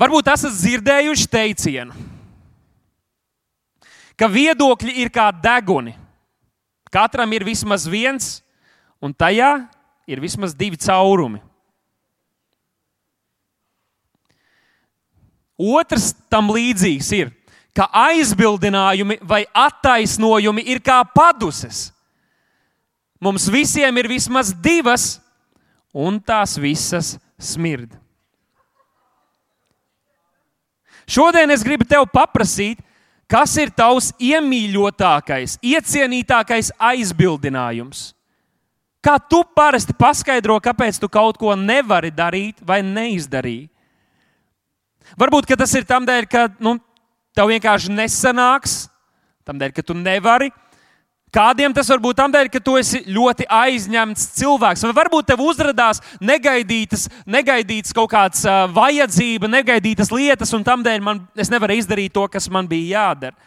Varbūt esat dzirdējuši teicienu, ka viedokļi ir kā deguni. Katram ir vismaz viens, un tajā ir vismaz divi caurumi. Otrs tam līdzīgs ir, ka aizbildinājumi vai attaisnojumi ir kā paduses. Mums visiem ir vismaz divas, un tās visas smird. Šodien es gribu tev paprasīt, kas ir tavs iemīļotākais, iecienītākais aizbildinājums. Kā tu parasti paskaidro, kāpēc tu kaut ko nevari darīt vai neizdarīt? Varbūt tas ir tam dēļ, ka nu, tev vienkārši nesanāks, tam dēļ, ka tu nevari. Kādiem tas var būt tam dēļ, ka tu esi ļoti aizņemts cilvēks. Vai varbūt tev uzrādās negaidītas, negaidītas kaut kādas uh, vajadzība, negaidītas lietas, un tam dēļ man, es nevaru izdarīt to, kas man bija jādara.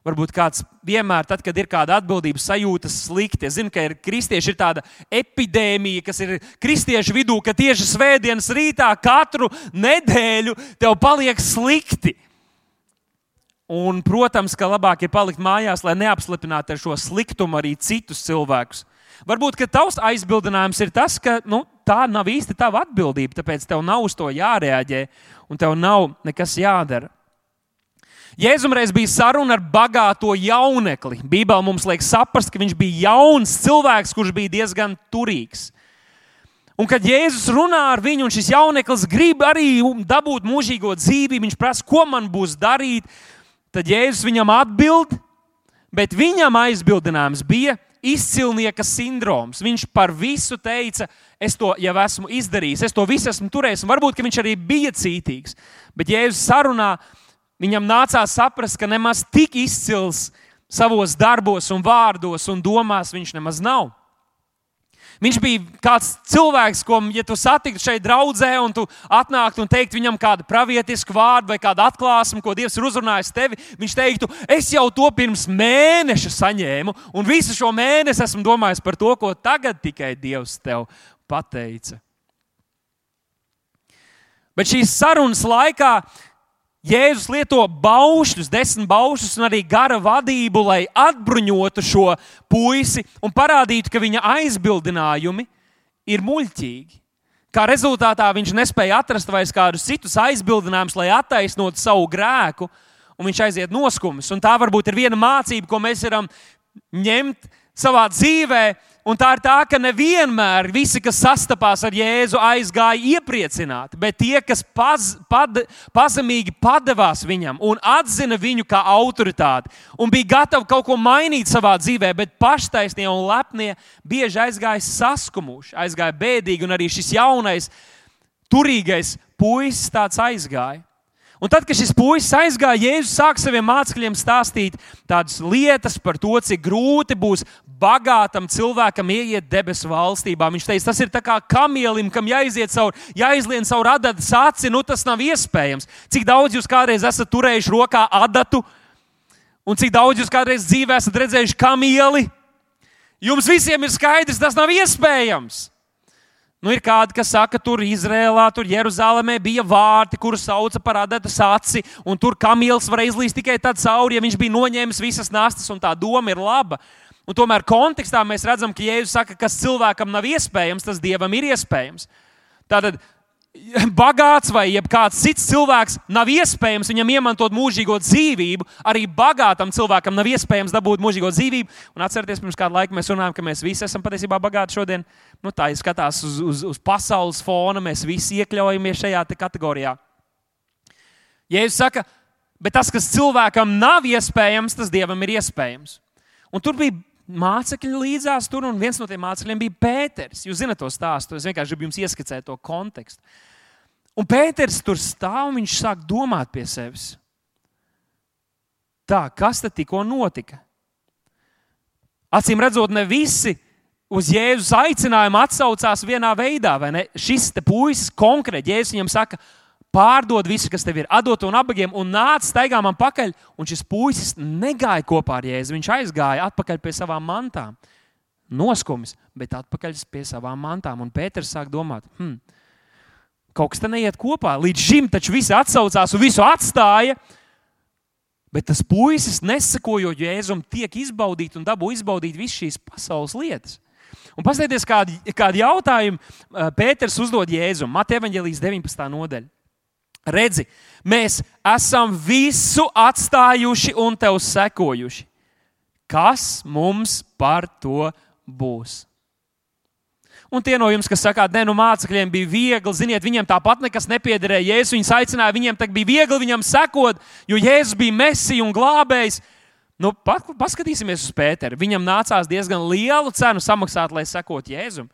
Varbūt kāds vienmēr, tad, kad ir kāda atbildības sajūta, slikti. Es zinu, ka ir kristieši ir tāda epidēmija, kas ir kristiešu vidū, ka tieši svētdienas rītā katru nedēļu tev paliek slikti. Un, protams, ka labāk ir palikt mājās, lai neapslipinātu ar šo sliktumu arī citus cilvēkus. Varbūt tavs aizbildinājums ir tas, ka nu, tā nav īsti tava atbildība, tāpēc tev nav uz to jārēģē un tev nav nekas jādara. Jēzumreiz bija saruna ar bagāto jaunekli. Bībelē mums liek saprast, ka viņš bija jauns cilvēks, kurš bija diezgan turīgs. Un kad Jēzus runā ar viņu, un šis jauneklis grib arī dabūt mūžīgo dzīvību, viņš prasa, ko man būs darīt, tad Jēzus viņam atbild, bet viņam aizbildinājums bija izcilnieka sindroms. Viņš par visu teica, es to jau esmu izdarījis, es to visu esmu turējis, un varbūt viņš arī bija cītīgs. Bet Jēzus sarunā Viņam nācās saprast, ka nemaz tik izcils savos darbos, un vārdos un domās viņš nemaz nav. Viņš bija kāds cilvēks, ko, ja tu satiktu šeit draudzē, un tu atnāktu un teiktu viņam kādu pravietisku vārdu vai kādu atklāsmu, ko Dievs ir uzrunājis tevi, viņš teiktu, es jau to pirms mēneša saņēmu, un visu šo mēnesi esmu domājis par to, ko tagad tikai Dievs tev pateica. Bet šīs sarunas laikā Jēzus lieto baušļus, desmit baušļus un arī gara vadību, lai atbruņotu šo puisi un parādītu, ka viņa aizbildinājumi ir muļķīgi. Kā rezultātā viņš nespēja atrast vairs kādus citus aizbildinājumus, lai attaisnotu savu grēku, un viņš aiziet noskumis. Un tā varbūt ir viena mācība, ko mēs varam ņemt savā dzīvēm Un tā ir tā, ka nevienmēr visi, kas sastapās ar Jēzu, aizgāja iepriecināti, bet tie, kas paz, pad, pazemīgi padevās viņam un atzina viņu kā autoritāti un bija gatavi kaut ko mainīt savā dzīvē, bet paštaisnie un lepnie bieži aizgāja saskumuši, aizgāja bēdīgi, un arī šis jaunais, turīgais puisis tāds aizgāja. Un tad, kad šis puisis aizgāja, Jēzus sāk saviem mācekļiem stāstīt tādas lietas par to, cik grūti būs bagātam cilvēkam ieiet debesu valstībā. Viņš teica, tas ir kā kamielim, kam jāiziet cauri, jāizlien cauri adatas aci. Nu, tas nav iespējams. Cik daudz jūs kādreiz esat turējuši rokā adatu, un cik daudz jūs kādreiz dzīvē esat redzējuši kamieli? Jums visiem ir skaidrs, tas nav iespējams. Nu, ir kādi, kas saka, ka tur Izrēlā, tur Jeruzalemē bija vārti, kurus sauca par adatas aci, un tur kamielis varēja izlīst tikai tad cauri, ja viņš bija noņēmis visas nastas, un tā doma ir laba. Un tomēr kontekstā mēs redzam, ka Jēzus saka, kas cilvēkam nav iespējams, tas dievam ir iespējams. Tātad bagāts vai kāds cits cilvēks nav iespējams viņam iemantot mūžīgo dzīvību. Arī bagātam cilvēkam nav iespējams dabūt mūžīgo dzīvību. Un atcerieties, pirms kāda laika mēs runājām, ka mēs visi esam patiesībā bagāti šodien. Nu, tā ir skatās uz, uz, uz pasaules fona, mēs visi iekļaujamies šajā kategorijā. Jēzus saka, bet tas, kas cilvēkam nav iespējams, tas dievam ir iespējams. Un tur bija mācekļi līdzās tur, un viens no tiem mācekļiem bija Pēters. Jūs zināt to stāstu, es vienkārši gribu jums ieskicēt to kontekstu. Un Pēters tur stāv un viņš sāk domāt pie sevis. Tā, kas tad tikko notika? Acīm redzot, ne visi uz Jēzus aicinājumu atsaucās vienā veidā, vai ne? Šis puisis konkrēti, Jēzus viņam saka, pārdod visu, kas tev ir, atdot un abagiem, un nāc staigā man pakaļ. Un šis puisis negāja kopā ar Jēzu. Viņš aizgāja atpakaļ pie savām mantām. Noskumis, bet atpakaļ pie savām mantām. Un Pēters sāk domāt, hmm, kaut kas te neiet kopā. Līdz šim taču visi atsaucās un visu atstāja. Bet tas puisis, nesakojot jēzum, tiek izbaudīt un dabū izbaudīt visas šīs pasaules lietas. Un paskatieties, kādu, kādu jautājumu Pēters uzdod Jēzum, Mateja Evangelijas 19. nodaļa. Redzi, mēs esam visu atstājuši un tev sekojuši. Kas mums par to būs? Un tie no jums, kas saka, ka nu mācekļiem bija viegli, ziniet, viņiem tāpat nekas nepiederēja. Jēzus viņus aicināja, viņiem tā bija viegli viņam sekot, jo Jēzus bija mesija un glābējs. Nu, pat, paskatīsimies uz Pēteru. Viņam nācās diezgan lielu cenu samaksāt, lai sekotu Jēzum.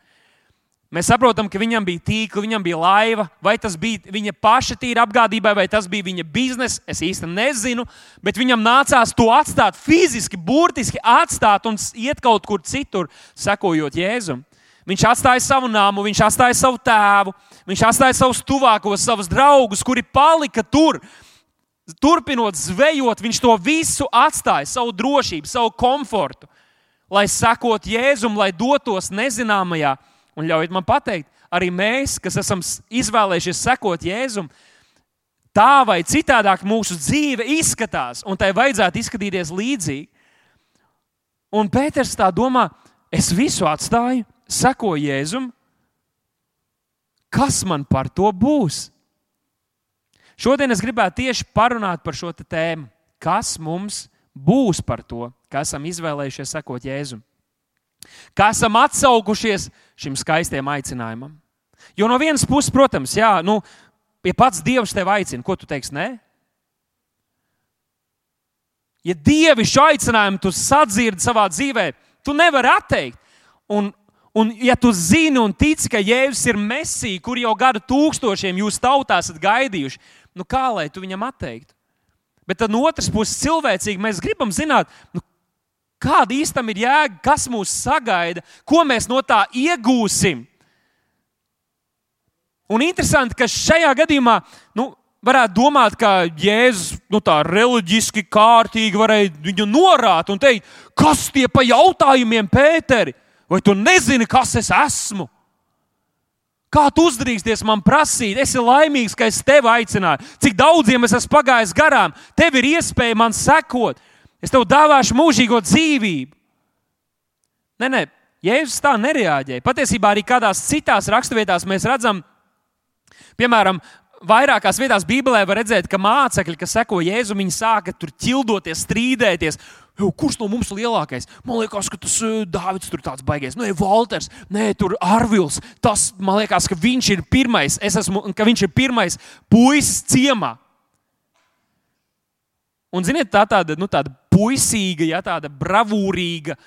Mēs saprotam, ka viņam bija tīkli, viņam bija laiva, vai tas bija viņa paša tīra apgādībai, vai tas bija viņa biznesa. Es īsti nezinu, bet viņam nācās to atstāt fiziski, burtiski atstāt un iet kaut kur citur, sekojot Jēzum. Viņš atstāja savu nāmu, viņš atstāja savu tēvu, viņš atstāja savus tuvākos, savus draugus, kuri palika tur. Turpinot zvejot, viņš to visu atstāja, savu drošību, savu komfortu, lai sekot Jēzum, lai dotos nezināmajā. Un ļaujiet man pateikt, arī mēs, kas esam izvēlējušies sekot Jēzum, tā vai citādāk mūsu dzīve izskatās, un tai vajadzētu izskatīties līdzīgi. Un Pēters tā domā, es visu atstāju, seko Jēzum, kas man par to būs? Šodien es gribētu tieši parunāt par šo tēmu. Kas mums būs par to, ka esam izvēlējušies sekot Jēzum? Kā esam atsaukušies šim skaistajam aicinājumam? Jo no vienas puses, protams, jā, nu, ja pats Dievs tevi aicina, ko tu teiksi? Nē, ja dievišķu aicinājumu tu sadzirdi savā dzīvē, tu nevari atteikt. Un, Un, ja tu zini un tici, ka Jēzus ir Mēsija, kur jau gadu tūkstošiem jūs tautā esat gaidījuši, nu kā lai tu viņam atteiktu? Bet no otras puses, cilvēcīgi mēs gribam zināt, nu, kāda īstenībā ir jēga, kas mūs sagaida, ko mēs no tā iegūsim. Un interesanti, ka šajā gadījumā nu, varētu domāt, ka Jēzus nu, tā reliģiski kārtīgi varēja viņu norāt un teikt, kas tie pa jautājumiem, Pēteri? Vai tu nezini, kas es esmu? Kā tu uzdrīksties man prasīt? Es esmu laimīgs, ka es tevi aicināju. Cik daudziem es esmu pagājis garām, tev ir iespēja man sekot. Es tev dāvāšu mūžīgo dzīvību. Nē, nē, Jēzus tā nereaģēja. Patiesībā arī kādās citās raksturvietās mēs redzam, piemēram, vairākās vietās Bībelē var redzēt, ka mācekļi, kas seko Jēzum, viņi sāka tur ķildoties, strīdēties. Kurš no mums ir lielākais? Man liekas, ka tas uh, Dārvids tur tāds baigais. Nē, Walters, nē, tur Arvils. Tas man liekas, ka viņš ir pirmais. Es esmu, ka viņš ir pirmais puisis ciemā. Un, ziniet, tā tāda, nu, tāda puisīga, ja, tāda bravūrīga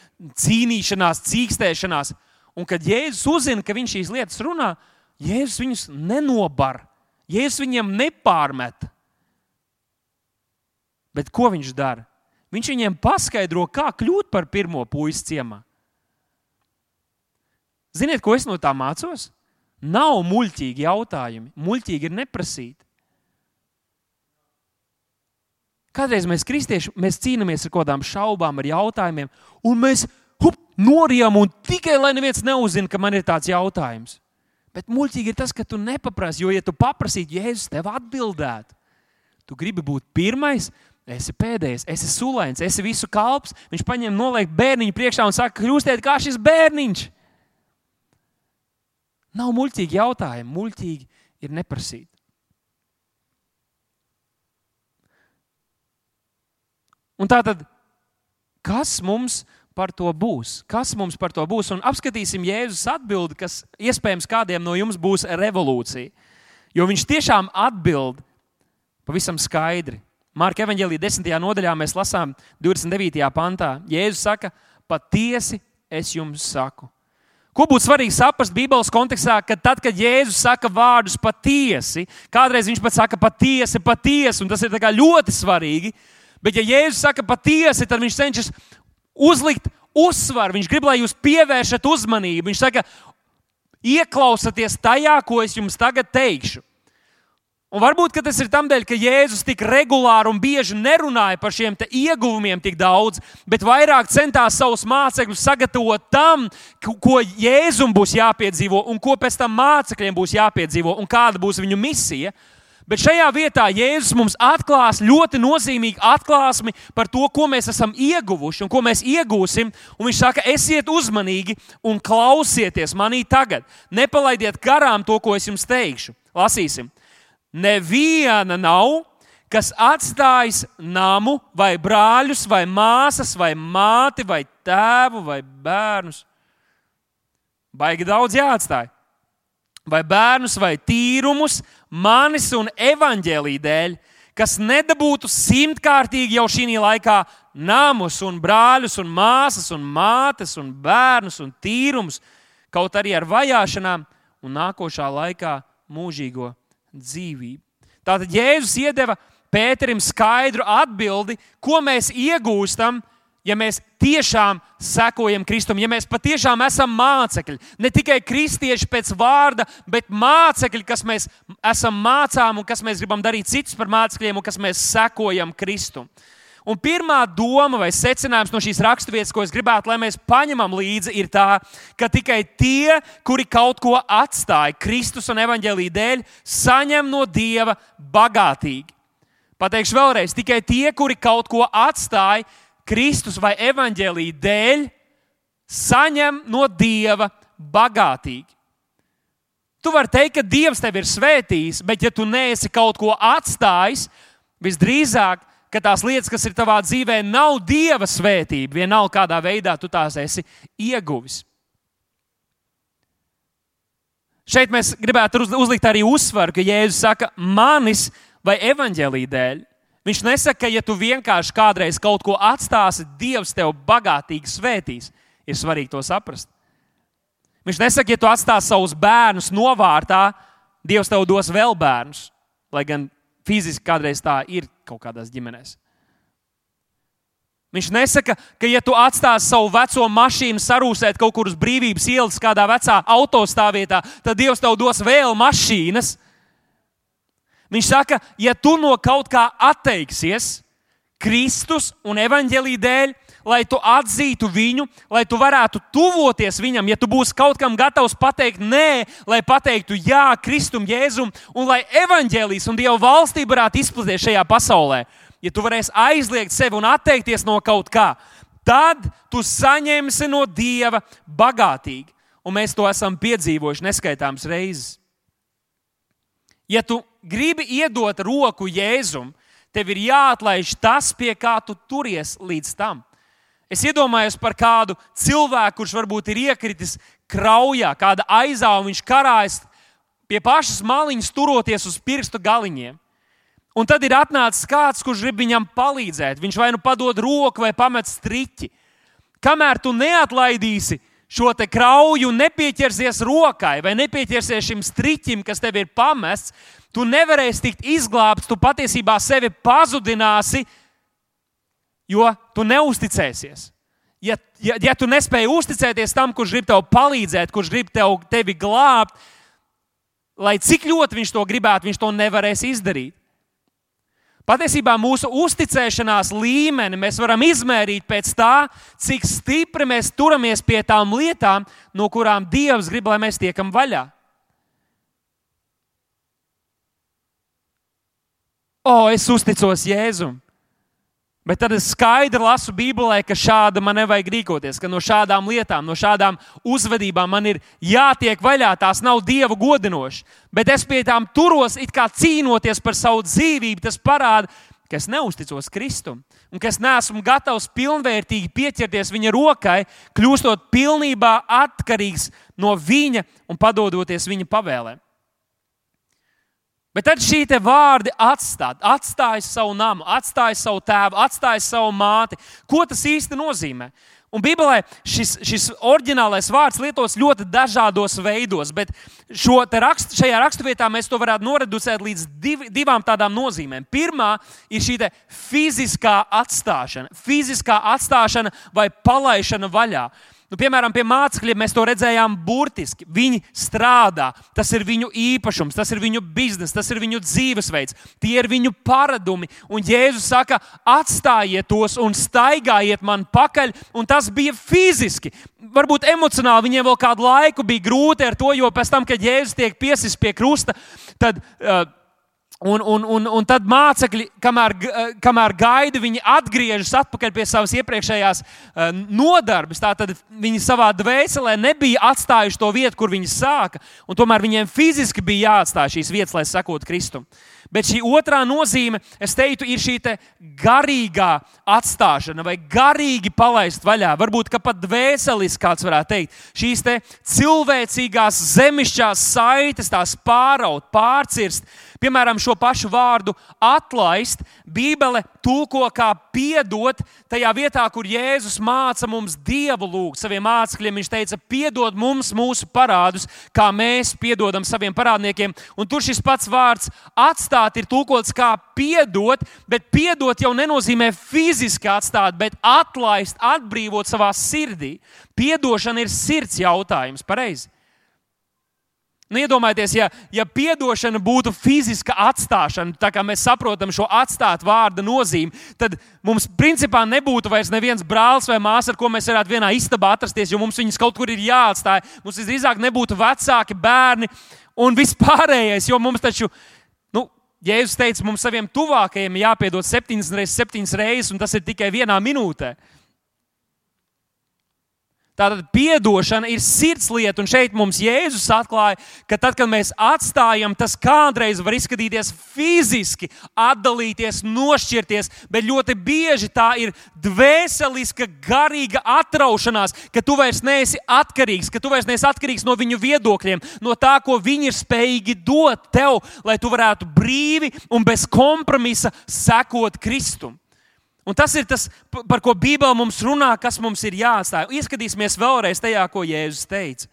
cīnīšanās, cīkstēšanās. Un, kad Jēzus uzzina, ka viņš šīs lietas runā, Jēzus viņus nenobar. Jēzus viņiem nepārmet. Bet ko viņš dara? Viņš viņiem paskaidro, kā kļūt par pirmo puisi ciemā. Ziniet, ko es no tā mācos? Nav muļķīgi jautājumi. Muļķīgi ir neprasīt. Kādreiz mēs, kristieši, mēs cīnāmies ar kaut kādām šaubām, ar jautājumiem, un mēs hup, norijam, un tikai lai neviens neuzzina, ka man ir tāds jautājums. Bet muļķīgi ir tas, ka tu nepaprasti, jo, ja tu paprasītu, Jēzus tev atbildētu, tu gribi būt pirmais, esi pēdējais, esi sulēns, esi visu kalps. Viņš paņem noliek bērniņu priekšā un saka, kļūstiet kā šis bērniņš. Nav muļķīgi jautājumi, muļķīgi ir neprasīt. Un tā tad, kas mums par to būs? Kas mums par to būs? Un apskatīsim Jēzus atbildi, kas iespējams kādiem no jums būs revolūcija. Jo viņš tiešām atbild pavisam skaidri. Marka evanģēlīja 10. nodaļā mēs lasām 29. pantā. Jēzus saka, patiesi es jums saku. Ko būtu svarīgi saprast Bībeles kontekstā, ka tad, kad Jēzus saka vārdus patiesi, kādreiz viņš pat saka patiesi, patiesi, un tas ir ļoti svarīgi. Bet, ja Jēzus saka patiesi, tad viņš cenšas uzlikt uzsvaru. Viņš grib, lai jūs pievēršat uzmanību. Viņš saka, ieklausieties tajā, ko es jums tagad teikšu. Un varbūt tas ir tādēļ, ka Jēzus tik regulāri un bieži nerunāja par šiem ieguvumiem tik daudz, bet vairāk centās savus mācekļus sagatavot tam, ko Jēzum būs jāpiedzīvo un ko pēc tam mācekļiem būs jāpiedzīvo un kāda būs viņu misija. Bet šajā vietā Jēzus mums atklās ļoti nozīmīgu atklāsmi par to, ko mēs esam ieguvuši un ko mēs iegūsim. Un viņš saka, esiet uzmanīgi un klausieties manī tagad. Nepalaidiet garām to, ko es jums teikšu. Lasīsim! Neviena nav, kas atstājis namu, vai brāļus, vai māsas, vai māti, vai tēvu, vai bērnus. Baigi daudz jāatstāj. Vai bērnus, vai tīrumus, manis un evaņģēlīja dēļ, kas nedabūtu simtkārtīgi jau šī laikā namus, un brāļus, un māsas, un mātes, un bērnus, un tīrumus, kaut arī ar vajāšanām, un nākošā laikā mūžīgo dzīvību. Tātad Jēzus iedeva Pēterim skaidru atbildi, ko mēs iegūstam, ja mēs tiešām sekojam Kristum, ja mēs patiešām esam mācekļi. Ne tikai kristieši pēc vārda, bet mācekļi, kas mēs esam mācām un kas mēs gribam darīt citus par mācekļiem un kas mēs sekojam Kristum. Un pirmā doma vai secinājums no šīs raksturvietas, ko es gribētu, lai mēs paņemam līdzi, ir tā, ka tikai tie, kuri kaut ko atstāja Kristus un evaņģēlīja dēļ, saņem no Dieva bagātīgi. Pateikšu vēlreiz, tikai tie, kuri kaut ko atstāja Kristus vai evaņģēlīja dēļ, saņem no Dieva bagātīgi. Tu vari teikt, ka Dievs tevi ir svētījis, bet ja tu neesi kaut ko atstājis, visdrīzāk ka tās lietas, kas ir tavā dzīvē, nav dieva svētība, vienalga kādā veidā tu tās esi ieguvis. Šeit mēs gribētu uzlikt arī uzsvaru, ka Jēzus saka, manis vai evaņģēlīja dēļ. Viņš nesaka, ka, ja tu vienkārši kādreiz kaut ko atstāsi, Dievs tev bagātīgi svētīs. Ir svarīgi to saprast. Viņš nesaka, ja tu atstāsi savus bērnus novārtā, Dievs tev dos vēl bērnus. Lai gan fiziski kādreiz tā ir kaut kādās ģimenēs. Viņš nesaka, ka, ja tu atstāsi savu veco mašīnu sarūsēt kaut kur uz brīvības ielas, kādā vecā autostāvvietā, tad Dievs tev dos vēl mašīnas. Viņš saka, ja tu no kaut kā atteiksies Kristus un evaņģēlī dēļ, lai tu atzītu viņu, lai tu varētu tuvoties viņam, ja tu būsi kaut kam gatavs pateikt nē, lai pateiktu jā Kristum, Jēzum, un lai evaņģēlijas un Dieva valstība varētu izplatīties šajā pasaulē. Ja tu varēsi aizliegt sevi un atteikties no kaut kā, tad tu saņemsi no Dieva bagātīgi. Un mēs to esam piedzīvojuši neskaitāmas reizes. Ja tu gribi iedot roku Jēzum, tev ir jāatlaiž tas, pie kā tu turies līdz tam. Es iedomājos par kādu cilvēku, kurš varbūt ir iekritis kraujā, kāda aizāva viņš karājas pie pašas maliņas, turoties uz pirkstu galiņiem. Un tad ir atnācis kāds, kurš grib viņam palīdzēt. Viņš vai nu padod roku, vai pamet striķi. Kamēr tu neatlaidīsi šo krauju, nepieķersies rokai vai nepieķersies šim striķim, kas tev ir pamests, tu nevarēsi tikt izglābts. Tu patiesībā sevi pazudināsi, jo tu neusticēsies. Ja, ja, ja tu nespēji uzticēties tam, kurš grib tev palīdzēt, kurš grib tev, tevi glābt, lai cik ļoti viņš to gribētu, viņš to nevarēs izdarīt. Patiesībā mūsu uzticēšanās līmeni mēs varam izmērīt pēc tā, cik stipri mēs turamies pie tām lietām, no kurām Dievs grib, lai mēs tiekam vaļā. O, es uzticos Jēzum. Bet tad es skaidri lasu Bībelē, ka šāda man nevajag rīkoties, ka no šādām lietām, no šādām uzvedībām man ir jātiek vaļā. Tās nav dievu godinošas. Bet es pie tām turos, it kā cīnoties par savu dzīvību. Tas parāda, ka es neusticos Kristum un ka es neesmu gatavs pilnvērtīgi pieķerties viņa rokai, kļūstot pilnībā atkarīgs no viņa un padodoties viņa pavēlēm. Bet tad šī vārdi atstāt, atstāja savu namu, atstāja savu tēvu, atstāja savu māti. Ko tas īsti nozīmē? Un Bībelē šis, šis oriģinālais vārds lietots ļoti dažādos veidos, bet rakst, šajā raksturvietā mēs to varētu noreducēt līdz div, divām tādām nozīmēm. Pirmā ir šī fiziskā atstāšana, fiziskā atstāšana vai palaišana vaļā. Nu, piemēram, pie mācekļiem mēs to redzējām burtiski. Viņi strādā, tas ir viņu īpašums, tas ir viņu biznesa, tas ir viņu dzīvesveids, tie ir viņu paradumi. Un Jēzus saka, atstājiet tos un staigājiet man pakaļ. Un tas bija fiziski. Varbūt emocionāli viņiem vēl kādu laiku bija grūti ar to, jo pēc tam, kad Jēzus tiek piesprāstīts pie krusta, tad. Uh, Un, un, un, un tad mācekļi, kamēr, eh, kamēr gaida, viņi atgriežas atpakaļ pie savas iepriekšējās uh, nodarbes. Tātad viņi savā dvēselē nebija atstājuši to vietu, kur viņi sāka. Tomēr viņiem fiziski bija jāatstāj šīs vietas, lai sekotu Kristum. Bet šī otrā nozīme, es teiktu, ir šī te garīgā atstāšana vai garīgi palaist vaļā. Varbūt pat dvēseliski kāds varētu teikt. Šīs cilvēcīgās zemišķās saites, tās pāraut, pārcirst Piemēram, šo pašu vārdu atlaist, Bībele tulko kā piedot tajā vietā, kur Jēzus māca mums Dievu lūgt saviem mācekļiem. Viņš teica, piedod mums mūsu parādus, kā mēs piedodam saviem parādniekiem. Un tur šis pats vārds atstāt ir tulkots kā piedot, bet piedot jau nenozīmē fiziski atstāt, bet atlaist, atbrīvot savā sirdī. Piedošana ir sirds jautājums, pareizi. Nu, iedomājieties, ja, ja atdošana būtu fiziska atstāšana, tā kā mēs saprotam šo atstāt vārda nozīmi, tad mums principā nebūtu vairs neviens brālis vai māsa, ar ko mēs varētu vienā istabā atrasties, jo mums viņus kaut kur ir jāatstāj. Mums visdrīzāk nebūtu vecāki, bērni un vispārējais, jo mums taču. Nu, Jēzus teica, mums saviem tuvākajiem jāpiedod septiņas reizes, septiņas reizes, un tas ir tikai vienā minūtē. Tātad atdošana ir sirdslieta, un šeit mums Jēzus atklāja, ka tad, kad mēs atstājam, tas kādreiz var izskatīties fiziski, atdalīties, nošķirties, bet ļoti bieži tā ir dvēseliska, garīga atraušanās, ka tu vairs neesi atkarīgs, ka tu vairs neesi atkarīgs no viņu viedokļiem, no tā, ko viņi ir spējīgi dot tev, lai tu varētu brīvi un bez kompromisa sekot Kristum. Un tas ir tas, par ko Bībele mums runā, kas mums ir jāatstāj. Ieskatīsimies vēlreiz tajā, ko Jēzus teica.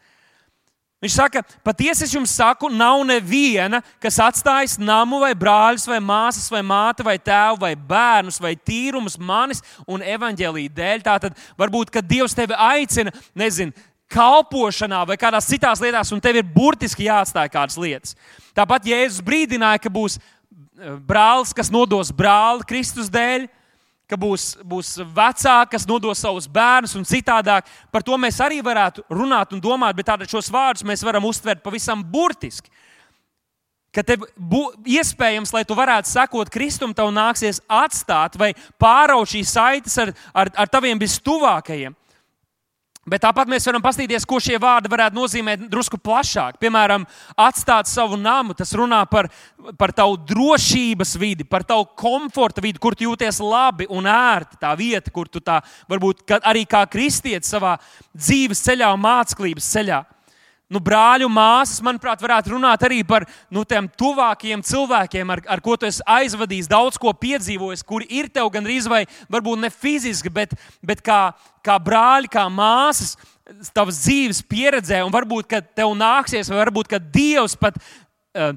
Viņš saka, patiesi es jums saku, nav neviena, kas atstājas namu, vai brāļus, vai māsas, vai māti, vai tēvu, vai bērnus, vai tīrumus manis un evaņģēlīja dēļ. Tātad varbūt, kad Dievs tevi aicina, nezinu, kalpošanā vai kādās citās lietās, un tev ir burtiski jāatstāj kādas lietas. Tāpat Jēzus brīdināja, ka būs eh, brālis, kas nodos brāli Kristus dēļ, ka būs, būs vecāki, kas nodos savus bērnus un citādāk. Par to mēs arī varētu runāt un domāt, bet tātad šos vārdus mēs varam uztvert pavisam burtiski. Ka tev bū, iespējams, lai tu varētu sekot Kristum, tev nāksies atstāt vai pāraut šīs saites ar, ar, ar taviem vistuvākajiem. Bet tāpat mēs varam paskatīties, ko šie vārdi varētu nozīmēt drusku plašāk. Piemēram, atstāt savu namu. Tas runā par, par tavu drošības vidi, par tavu komforta vidi, kur tu jūties labi un ērti. Tā vieta, kur tu tā varbūt arī kā kristietis savā dzīves ceļā un mācības ceļā. Nu, brāļu māsas, manuprāt, varētu runāt arī par nu, tiem tuvākiem cilvēkiem, ar, ar ko tu esi aizvadījis, daudz ko piedzīvojis, kuri ir tev gan arī, vai varbūt ne fiziski, bet, bet kā, kā brāļi, kā māsas, tavas dzīves pieredzē, un varbūt, ka tev nāksies, vai varbūt, ka Dievs pat uh,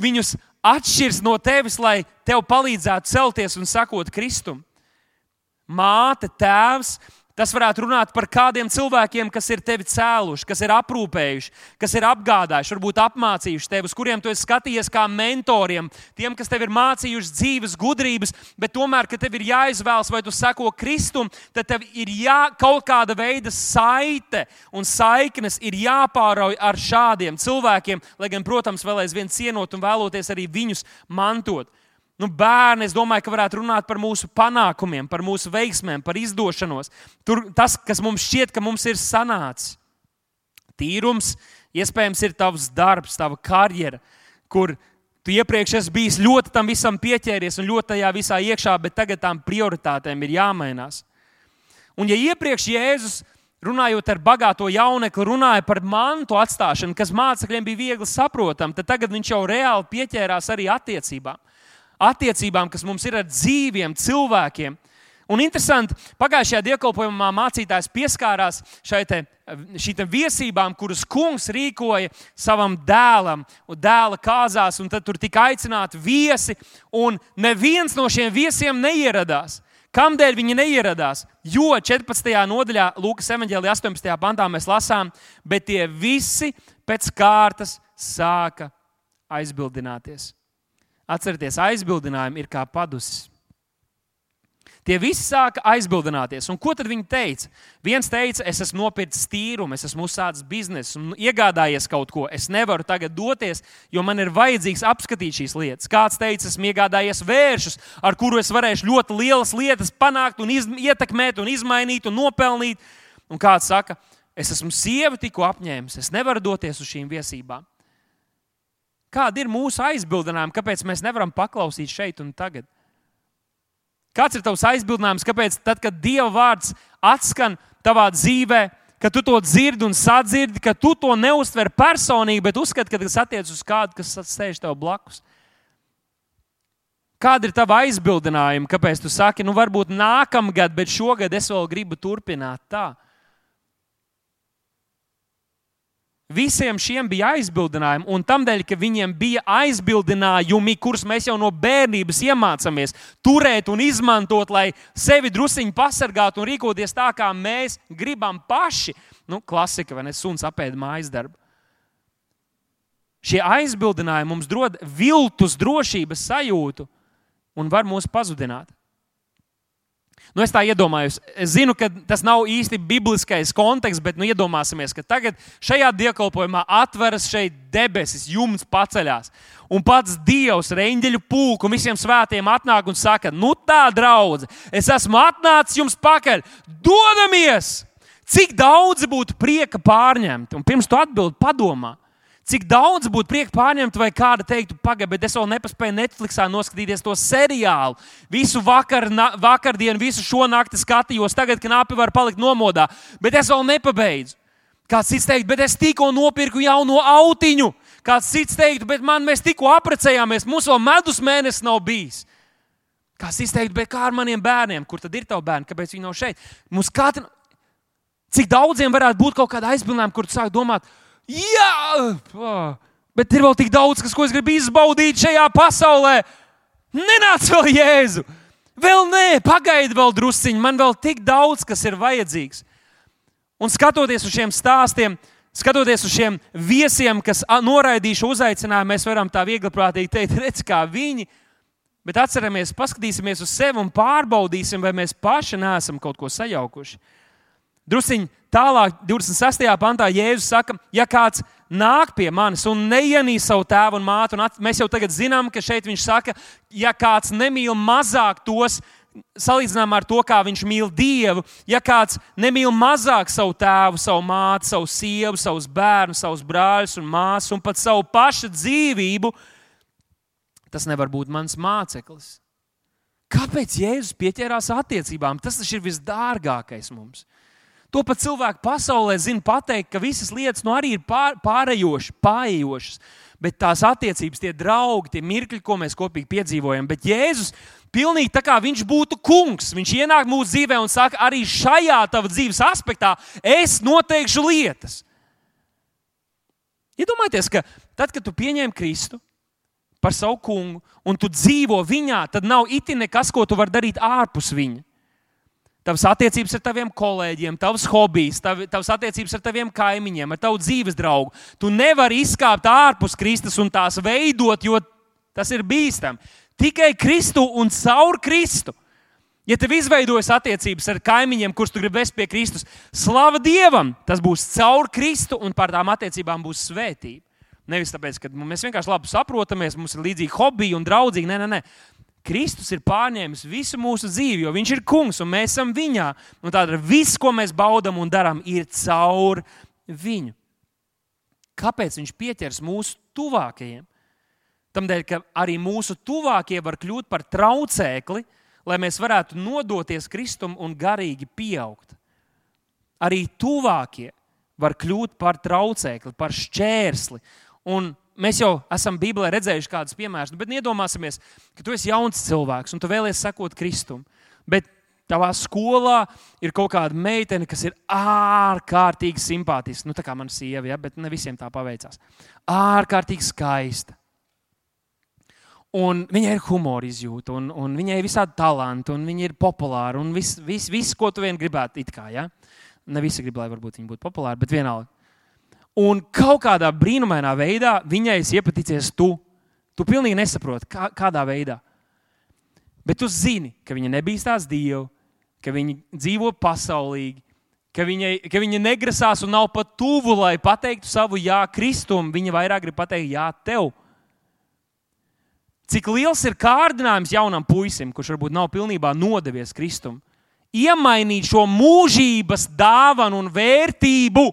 viņus atšķirs no tevis, lai tev palīdzētu celties un sakot Kristum. Māte, tēvs, Tas varētu runāt par kādiem cilvēkiem, kas ir tevi cēluši, kas ir aprūpējuši, kas ir apgādājuši, varbūt apmācījuši tevi, uz kuriem tu esi skatījies kā mentoriem, tiem, kas tev ir mācījuši dzīves gudrības, bet tomēr, kad tev ir jāizvēlas, vai tu seko Kristum, tad tev ir jā, kaut kāda veida saite un saiknes ir jāpārauj ar šādiem cilvēkiem, lai gan, protams, vēl aizvien cienot un vēloties arī viņus mantot. Nu, bērni, es domāju, ka varētu runāt par mūsu panākumiem, par mūsu veiksmēm, par izdošanos. Tur, tas, kas mums šķiet, ka mums ir sanācis. Tīrums, iespējams, ir tavs darbs, tava karjera, kur tu iepriekš esi bijis ļoti tam visam pieķēries un ļoti tajā visā iekšā, bet tagad tām prioritātēm ir jāmainās. Un ja iepriekš Jēzus, runājot ar bagāto jaunekli, runāja par mantu atstāšanu, kas mācekļiem bija viegli saprotama, tad tagad viņš jau reāli pieķērās arī attiecībām attiecībām, kas mums ir ar dzīviem cilvēkiem. Un interesanti, pagājušajā dievkalpojumā mācītājs pieskārās šīm viesībām, kuras kungs rīkoja savam dēlam, un dēla kāzās, un tad tur tika aicināti viesi, un neviens no šiem viesiem neieradās. Kādēļ viņi neieradās? Jo 14. nodaļā, Lūkas evanģēlī 18. pantā mēs lasām, bet tie visi pēc kārtas sāka aizbildināties. Atcerieties, aizbildinājumi ir kā padusis. Tie visi sāka aizbildināties. Un ko tad viņi teica? Viens teica, es esmu nopircis tīrumu, es esmu uzsācis biznesu iegādājies kaut ko. Es nevaru tagad doties, jo man ir vajadzīgs apskatīt šīs lietas. Kāds teica, esmu iegādājies vēršus, ar kuru es varēšu ļoti lielas lietas panākt, un iz, ietekmēt, un izmainīt un nopelnīt. Un kāds saka, es esmu sieva tikko apņēmis, es nevaru doties uz šīm viesībām. Kāda ir mūsu aizbildinājuma, kāpēc mēs nevaram paklausīt šeit un tagad? Kāds ir tavs aizbildinājums, kāpēc tad, kad Dieva vārds atskan tavā dzīvē, ka tu to dzirdi un sadzirdi, ka tu to neuztver personīgi, bet uzskati, ka tas attiecas uz kādu, kas sēž tev blakus? Kāda ir tava aizbildinājuma, kāpēc tu saki, nu varbūt nākamgad, bet šogad es vēl gribu turpināt tā? Visiem šiem bija aizbildinājumi, un tādēļ, ka viņiem bija aizbildinājumi, kurus mēs jau no bērnības iemācāmies turēt un izmantot, lai sevi druskuļi pasargātu un rīkoties tā, kā mēs gribam paši. Nu, klasika, vai ne? Suns apēda mājas darbu. Šie aizbildinājumi mums dod viltus drošības sajūtu un var mūs pazudināt. Nu, es tā iedomājos. Es zinu, ka tas nav īsti bibliskais konteksts, bet nu, iedomāsimies, ka tagad šajā dievkalpojumā atveras šeit debesis, jumts paceļās. Un pats Dievs, reņģeļu pulku un visiem svētiem atnāk un saka, nu tā, draudzene, es esmu atnācis jums pakaļ, dodamies! Cik daudz būtu prieka pārņemt? Un pirms tu atbildi, padomā, Cik daudz būtu prieka pārņemt, vai kāda teiktu, pagaidi, bet es vēl nepaspēju Netflixā noskatīties to seriālu. Visu vakar, na, vakardienu, visu šo nakti skatījos, tagad knapi var palikt nomodā, bet es vēl nepabeidzu. Kāds cits teikt, bet es tikko nopirku jauno autiņu. Kāds cits teikt, bet man mēs tikko apprecējāmies, mums vēl medus mēnesis nav bijis. Kāds cits teikt, bet kā ar maniem bērniem, kur tad ir tavi bērni, kāpēc viņi nav šeit? Mums katra, cik daudziem varētu būt kaut kāda aizbildinājuma, kur tu sāk domāt, Jā, bet ir vēl tik daudz, kas, ko es gribu izbaudīt šajā pasaulē. Nenāc vēl Jēzu! Vēl nē, pagaidi vēl drusciņi, man vēl tik daudz, kas ir vajadzīgs. Un skatoties uz šiem stāstiem, skatoties uz šiem viesiem, kas noraidīšu uzaicinājumu, mēs varam tā viegli prātīgi teikt, redz, kā viņi. Bet atceramies, paskatīsimies uz sevi un pārbaudīsim, vai mēs paši neesam kaut ko sajaukuši. Drusiņi tālāk, 26. pantā Jēzus saka, ja kāds nāk pie manis un neienīst savu tēvu un mātu, un at, mēs jau tagad zinām, ka šeit viņš saka, ja kāds nemīl mazāk tos, salīdzinām ar to, kā viņš mīl Dievu, ja kāds nemīl mazāk savu tēvu, savu māti, savu sievu, savus bērnus, savus brāļus un māsas un pat savu pašu dzīvību, tas nevar būt mans māceklis. Kāpēc Jēzus pieķērās attiecībām? Tas ir visdārgākais mums. To pat cilvēki pasaulē zina pateikt, ka visas lietas nu, arī ir pār, pārējošas, pārējošas. Bet tās attiecības, tie draugi, tie mirkļi, ko mēs kopīgi piedzīvojam. Bet Jēzus pilnīgi tā kā viņš būtu kungs. Viņš ienāk mūsu dzīvē un saka, arī šajā tavā dzīves aspektā es noteikšu lietas. Iedomājieties, ka tad, kad tu pieņem Kristu par savu kungu un tu dzīvo viņā, tad nav iti nekas, ko tu vari darīt ārpus viņa. Tavas attiecības ar taviem kolēģiem, tavs hobijs, tav, tavas attiecības ar taviem kaimiņiem, ar tavu dzīves draugu. Tu nevari izkāpt ārpus Kristus un tās veidot, jo tas ir bīstami. Tikai Kristu un caur Kristu. Ja tev izveidojas attiecības ar kaimiņiem, kurus tu gribi vest pie Kristus, slava Dievam, tas būs caur Kristu un par tām attiecībām būs svētība. Nevis tāpēc, ka mēs vienkārši labi saprotamies, mums ir līdzīgi hobiji un draudzīgi. Nē, nē, nē. Kristus ir pārņēmis visu mūsu dzīvi, jo Viņš ir kungs un mēs esam viņā. Tādēļ viss, ko mēs baudām un darām, ir caur viņu. Kāpēc Viņš pieķers mūsu tuvākajiem? Tādēļ, ka arī mūsu tuvākie var kļūt par traucēkli, lai mēs varētu nodoties Kristum un garīgi pieaugt. Arī tuvākie var kļūt par traucēkli, par šķērsli. Un mēs jau esam Bībelē redzējuši kādus piemērus, nu, bet iedomāsimies, ka tu esi jauns cilvēks un tu vēlies sekot Kristum. Bet tavā skolā ir kaut kāda meitene, kas ir ārkārtīgi simpātiska. Nu, tā kā mana sieva, ja, bet ne visiem tā paveicās. Ārkārtīgi skaista. Un viņai ir humora izjūta, un, un viņai ir visādi talanti, un viņa ir populāra. Un viss, vis, vis, ko tu vien gribētu, kā. Ja? Ne visi grib, lai viņa būtu populāra, bet vienalga. Un kaut kādā brīnumainā veidā viņai ir iepaticies tu. Tu pilnīgi nesaproti, kā, kādā veidā. Bet tu zini, ka viņa nebīstās Dievu, ka viņa dzīvo pasaulīgi, ka viņa, ka viņa negrasās un nav pat tuvu, lai pateiktu savu jā Kristum. Viņa vairāk grib pateikt jā tev. Cik liels ir kārdinājums jaunam puisim, kurš varbūt nav pilnībā nodevies Kristum, iemainīt šo mūžības dāvanu un vērtību,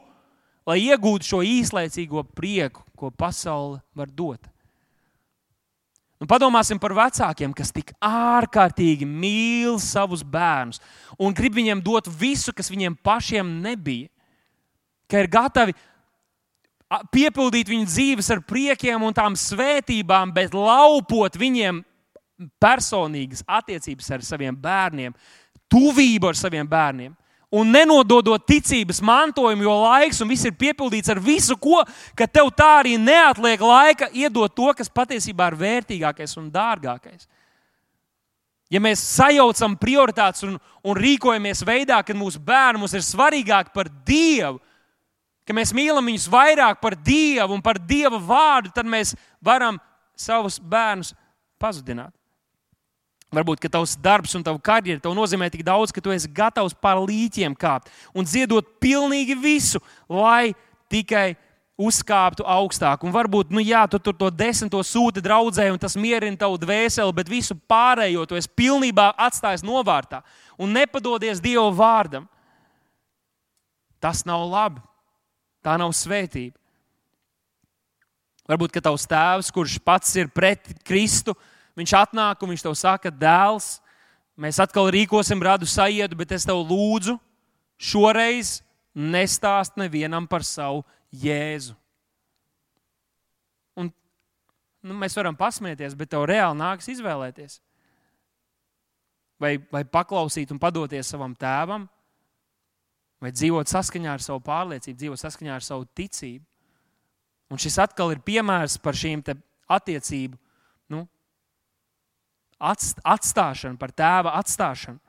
lai iegūtu šo īslaicīgo prieku, ko pasaule var dot. Un padomāsim par vecākiem, kas tik ārkārtīgi mīl savus bērnus un grib viņiem dot visu, kas viņiem pašiem nebija. Ka ir gatavi piepildīt viņu dzīves ar priekiem un tām svētībām, bet laupot viņiem personīgas attiecības ar saviem bērniem, tuvību ar saviem bērniem. Un nenododot ticības mantojumu, jo laiks un viss ir piepildīts ar visu, ko, ka tev tā arī neatliek laika iedot to, kas patiesībā ir vērtīgākais un dārgākais. Ja mēs sajaucam prioritātes un, un rīkojamies veidā, ka mūsu bērni mums ir svarīgāki par Dievu, ka mēs mīlam viņus vairāk par Dievu un par Dieva vārdu, tad mēs varam savus bērnus pazudināt. Varbūt tavs darbs un tava karjera nozīmē tik daudz, ka tu esi gatavs pār līķiem kāpt un ziedot pilnīgi visu, lai tikai uzkāptu augstāk. Un varbūt, nu jā, tu tur to desmito sūti draudzē, un tas mierina tavu dvēseli, bet visu pārējo tu esi pilnībā atstājis novārtā un nepadodies Dieva vārdam. Tas nav labi. Tā nav svētība. Varbūt, ka tavs tēvs, kurš pats ir pret Kristu, viņš atnāk un viņš tev saka, dēls, mēs atkal rīkosim radu sajietu, bet es tev lūdzu, šoreiz nestāst nevienam par savu jēzu. Un, nu, mēs varam pasmieties, bet tev reāli nāks izvēlēties. Vai, vai paklausīt un padoties savam tēvam, vai dzīvot saskaņā ar savu pārliecību, dzīvot saskaņā ar savu ticību. Un šis atkal ir piemērs par šīm attiecību nu, atstāšanu, par tēva atstāšanu.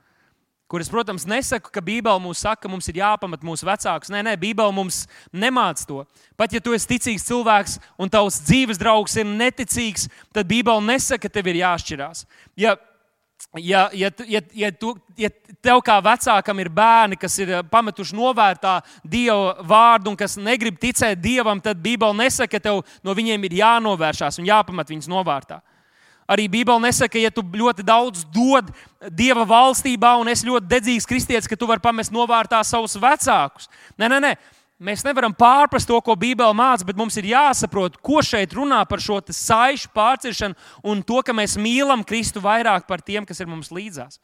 Kuras, protams, nesaku, ka Bībele mums saka, ka mums ir jāpamat mūsu vecākus. Nē, nē, Bībele mums nemāca to. Pat ja tu esi ticīgs cilvēks un tavs dzīves draugs ir neticīgs, tad Bībele nesaka, ka tev ir jāšķirās. Ja ja, ja, ja, ja, tu, ja tev kā vecākam ir bērni, kas ir eh, pametuši novērtā Dieva vārdu un kas negrib ticēt Dievam, tad Bībele nesaka, ka tev no viņiem ir jānovēršās un jāpamet viņus novārtā. Arī Bībele nesaka, ka, ja tu ļoti daudz dod Dieva valstībā un esi ļoti dedzīgs kristietis, ka tu vari pamest novārtā savus vecākus. Nē, nē, nē. Mēs nevaram pārprast to, ko Bībele māca, bet mums ir jāsaprot, ko šeit runā par šo saišu pārciršanu un to, ka mēs mīlam Kristu vairāk par tiem, kas ir mums līdzās.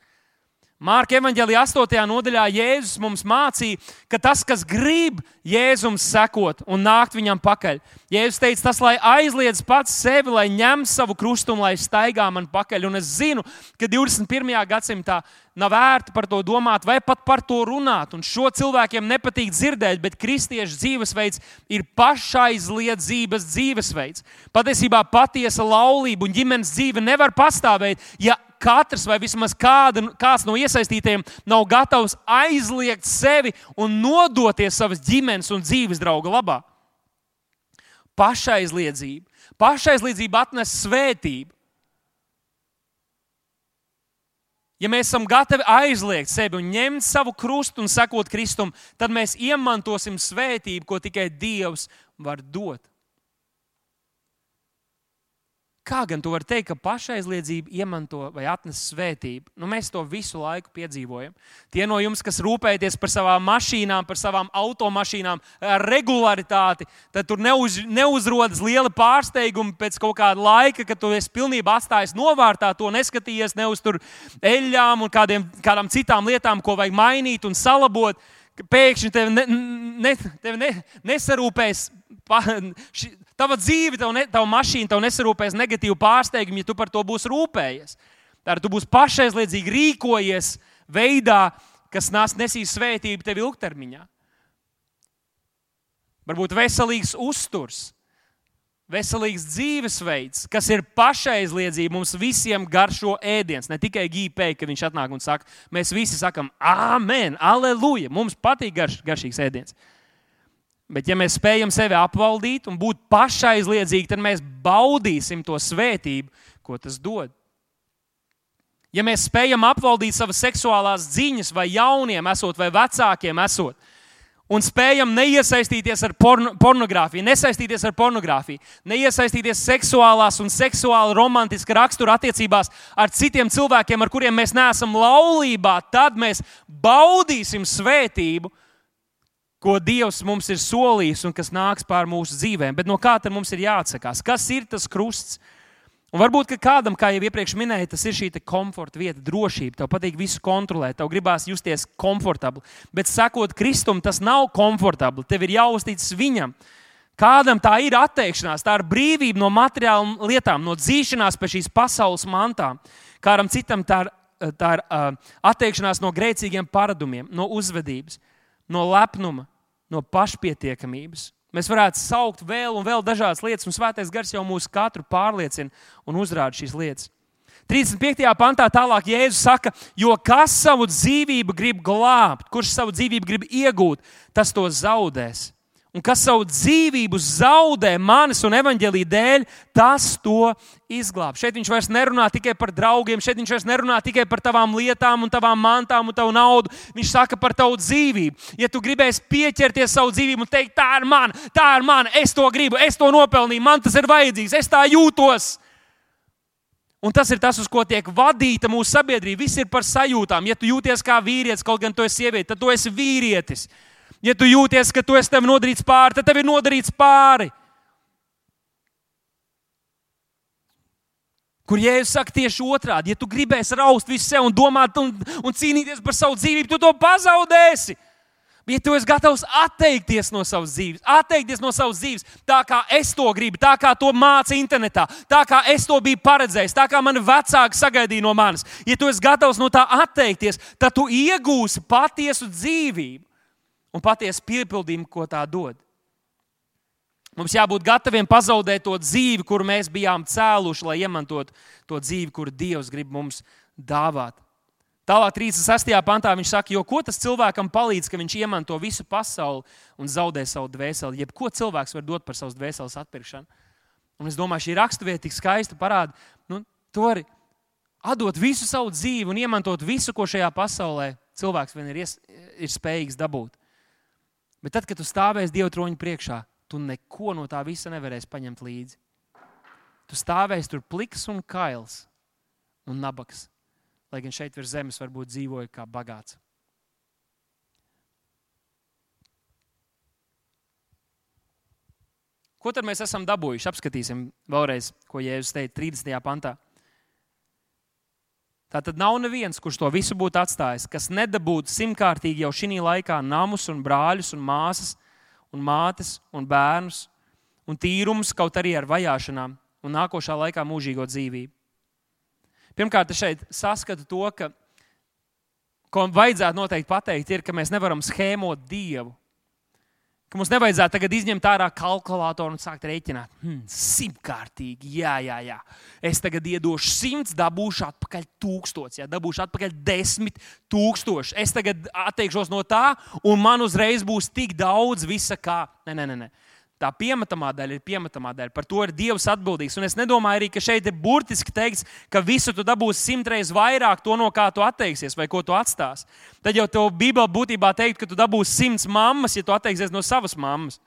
Mārka evanģēlijā 8. nodaļā Jēzus mums mācīja, ka tas, kas grib Jēzum sekot un nākt viņam pakaļ, Jēzus teica, tas, lai aizliedz pats sevi, lai ņem savu krustu un lai staigā man pakaļ. Un es zinu, ka 21. gadsimtā nav vērti par to domāt vai pat par to runāt. Un šo cilvēkiem nepatīk dzirdēt, bet kristiešu dzīvesveids ir pašaizliedzības dzīvesveids. Patiesībā patiesa laulība un ģimenes dzīve nevar pastāvēt, ja katrs vai vismaz kāda, kāds no iesaistītajiem nav gatavs aizliegt sevi un nodoties savas ģimenes un dzīves drauga labā. Pašaizliedzība. Pašaizliedzība atnes svētību. Ja mēs esam gatavi aizliegt sevi un ņemt savu krustu un sekot Kristum, tad mēs iemantosim svētību, ko tikai Dievs var dot. Kā gan tu vari teikt, ka pašaizliedzība iemanto vai atnes svētību? Nu, mēs to visu laiku piedzīvojam. Tie no jums, kas rūpēties par savām mašīnām, par savām automašīnām ar regularitāti, tad tur neuz, neuzrodas liela pārsteiguma pēc kaut kāda laika, kad tu esi pilnībā atstājis novārtā, to neskatījies ne uz eļļām un kādiem, kādām citām lietām, ko vajag mainīt un salabot. Pēkšņi tev, ne, ne, tev ne, nesarūpēs. Pa, ši, Tava dzīve, tava, ne, tava mašīna tev nesarūpēs negatīvu pārsteigumu, ja tu par to būsi rūpējies. Tātad tu būsi pašaizliedzīgi rīkojies veidā, kas nesīs svētību tev ilgtermiņā. Varbūt veselīgs uzturs. veselīgs dzīvesveids, kas ir pašaizliedzība, mums visiem garšo ēdiens. Ne tikai gīpēji, ka viņš atnāk un saka, mēs visi sakam, amen, aleluja, mums patīk garš, garšīgs ēdiens. Bet, ja mēs spējam sevi apvaldīt un būt pašaizliedzīgi, tad mēs baudīsim to svētību, ko tas dod. Ja mēs spējam apvaldīt savas seksuālās ziņas, vai jauniem esot, vai vecākiem esot, un spējam neiesaistīties ar porno, pornogrāfiju, nesaistīties ar pornogrāfiju, neiesaistīties seksuālās un seksuāli romantiska rakstura attiecībās ar citiem cilvēkiem, ar kuriem mēs neesam laulībā, tad mēs baudīsim svētību, ko Dievs mums ir solījis un kas nāks pār mūsu dzīvēm. Bet no kā tad mums ir jāatsakās? Kas ir tas krusts? Un varbūt kādam, kā jau iepriekš minēju, tas ir šī komforta vieta, drošība. Tev patīk visu kontrolēt, tev gribās justies komfortabli. Bet sekot Kristum, tas nav komfortabli. Tev ir jāuzticas viņam. Kādam tā ir atteikšanās, tā ir brīvība no materiālām lietām, no dzīšanās pie šīs pasaules mantām. Kādam citam tā ir, tā ir atteikšanās no grēcīgiem paradumiem, no uzvedības, no lepnuma, no pašpietiekamības. Mēs varētu saukt vēl un vēl dažādas lietas, un Svētais Gars jau mūsu katru pārliecina un uzrāda šīs lietas. 35. pantā tālāk Jēzus saka, jo kas savu dzīvību grib glābt, kurš savu dzīvību grib iegūt, tas to zaudēs. Un kas savu dzīvību zaudē manis un evaņģēlī dēļ, tas to izglāb. Šeit viņš vairs nerunā tikai par draugiem, šeit viņš vairs nerunā tikai par tavām lietām, un tavām mantām un tavu naudu. Viņš saka par tavu dzīvību. Ja tu gribēsi pieķerties savu dzīvību un teikt, tā ir mana, tā ir mana, es to gribu, es to nopelnīju, man tas ir vajadzīgs, es tā jūtos. Un tas ir tas, uz ko tiek vadīta mūsu sabiedrība. Viss ir par sajūtām. Ja tu jūties kā vīrietis, kaut gan tu esi sieviete, tad tu esi vīrietis. Ja tu jūties, ka tu esi tev nodarīts pāri, tad tev ir nodarīts pāri. Kur jēzus saka tieši otrādi, ja tu gribēsi raust visu sev un domāt un, un cīnīties par savu dzīvību, tu to pazaudēsi. Ja tu esi gatavs atteikties no savas dzīves, atteikties no savas dzīves, tā kā es to gribu, tā kā to māca internetā, tā kā es to biju paredzējis, tā kā mani vecāki sagaidīja no manis, ja tu esi gatavs no tā atteikties, tad tu iegūsi patiesu dzīvību un patiesu piepildījumu, ko tā dod. Mums jābūt gataviem pazaudēt to dzīvi, kuru mēs bijām cēluši, lai iemantotu to dzīvi, kuru Dievs grib mums dāvāt. Tālāk, 36. pantā viņš saka, jo ko tas cilvēkam palīdz, ka viņš iemanto visu pasauli un zaudē savu dvēseli? Jebko cilvēks var dot par savas dvēseles atpirkšanu. Un es domāju, šī raksturvieta tik skaista parāda, nu, to arī atdot visu savu dzīvi un iemantot visu, ko šajā pasaulē cilvēks vien ir, ies, ir spējīgs dabūt. Bet tad, kad tu stāvēsi Dieva troņa priekšā, tu neko no tā visa nevarēsi paņemt līdzi. Tu stāvēsi tur pliks un kails un nabaks, lai gan šeit virs zemes varbūt dzīvoja kā bagāts. Ko tad mēs esam dabūjuši? Apskatīsim vēlreiz, ko Jēzus teica 30. pantā. Tā tad nav neviens, kurš to visu būtu atstājis, kas nedabūtu simtkārtīgi jau šī laikā namus, un brāļus, un māsas, un mātes, un bērnus, un tīrums, kaut arī ar vajāšanām, un nākošā laikā mūžīgo dzīvību. Pirmkārt, šeit saskatu to, ka, ko vajadzētu noteikti pateikt, ir, ka mēs nevaram schēmot Dievu. Ka mums nevajadzētu tagad izņemt ārā kalkulātoru un sākt rēķināt. Hmm, simtkārtīgi, jā, jā, jā. Es tagad iedošu simts, dabūšu atpakaļ tūkstots, jā, dabūšu atpakaļ desmit tūkstoši. Es tagad atteikšos no tā, un man uzreiz būs tik daudz visa kā. Nē, nē, nē. nē. Tā piemetamā daļa ir piemetamā daļa. Par to ir Dievs atbildīgs. Un es nedomāju arī, ka šeit ir burtiski teikts, ka visu tu dabūsi simtreiz vairāk to, no kā tu atteiksies vai ko tu atstās. Tad jau tev Bībelē būtībā teikt, ka tu dabūsi simts mammas, ja tu atteiksies no savas mammas.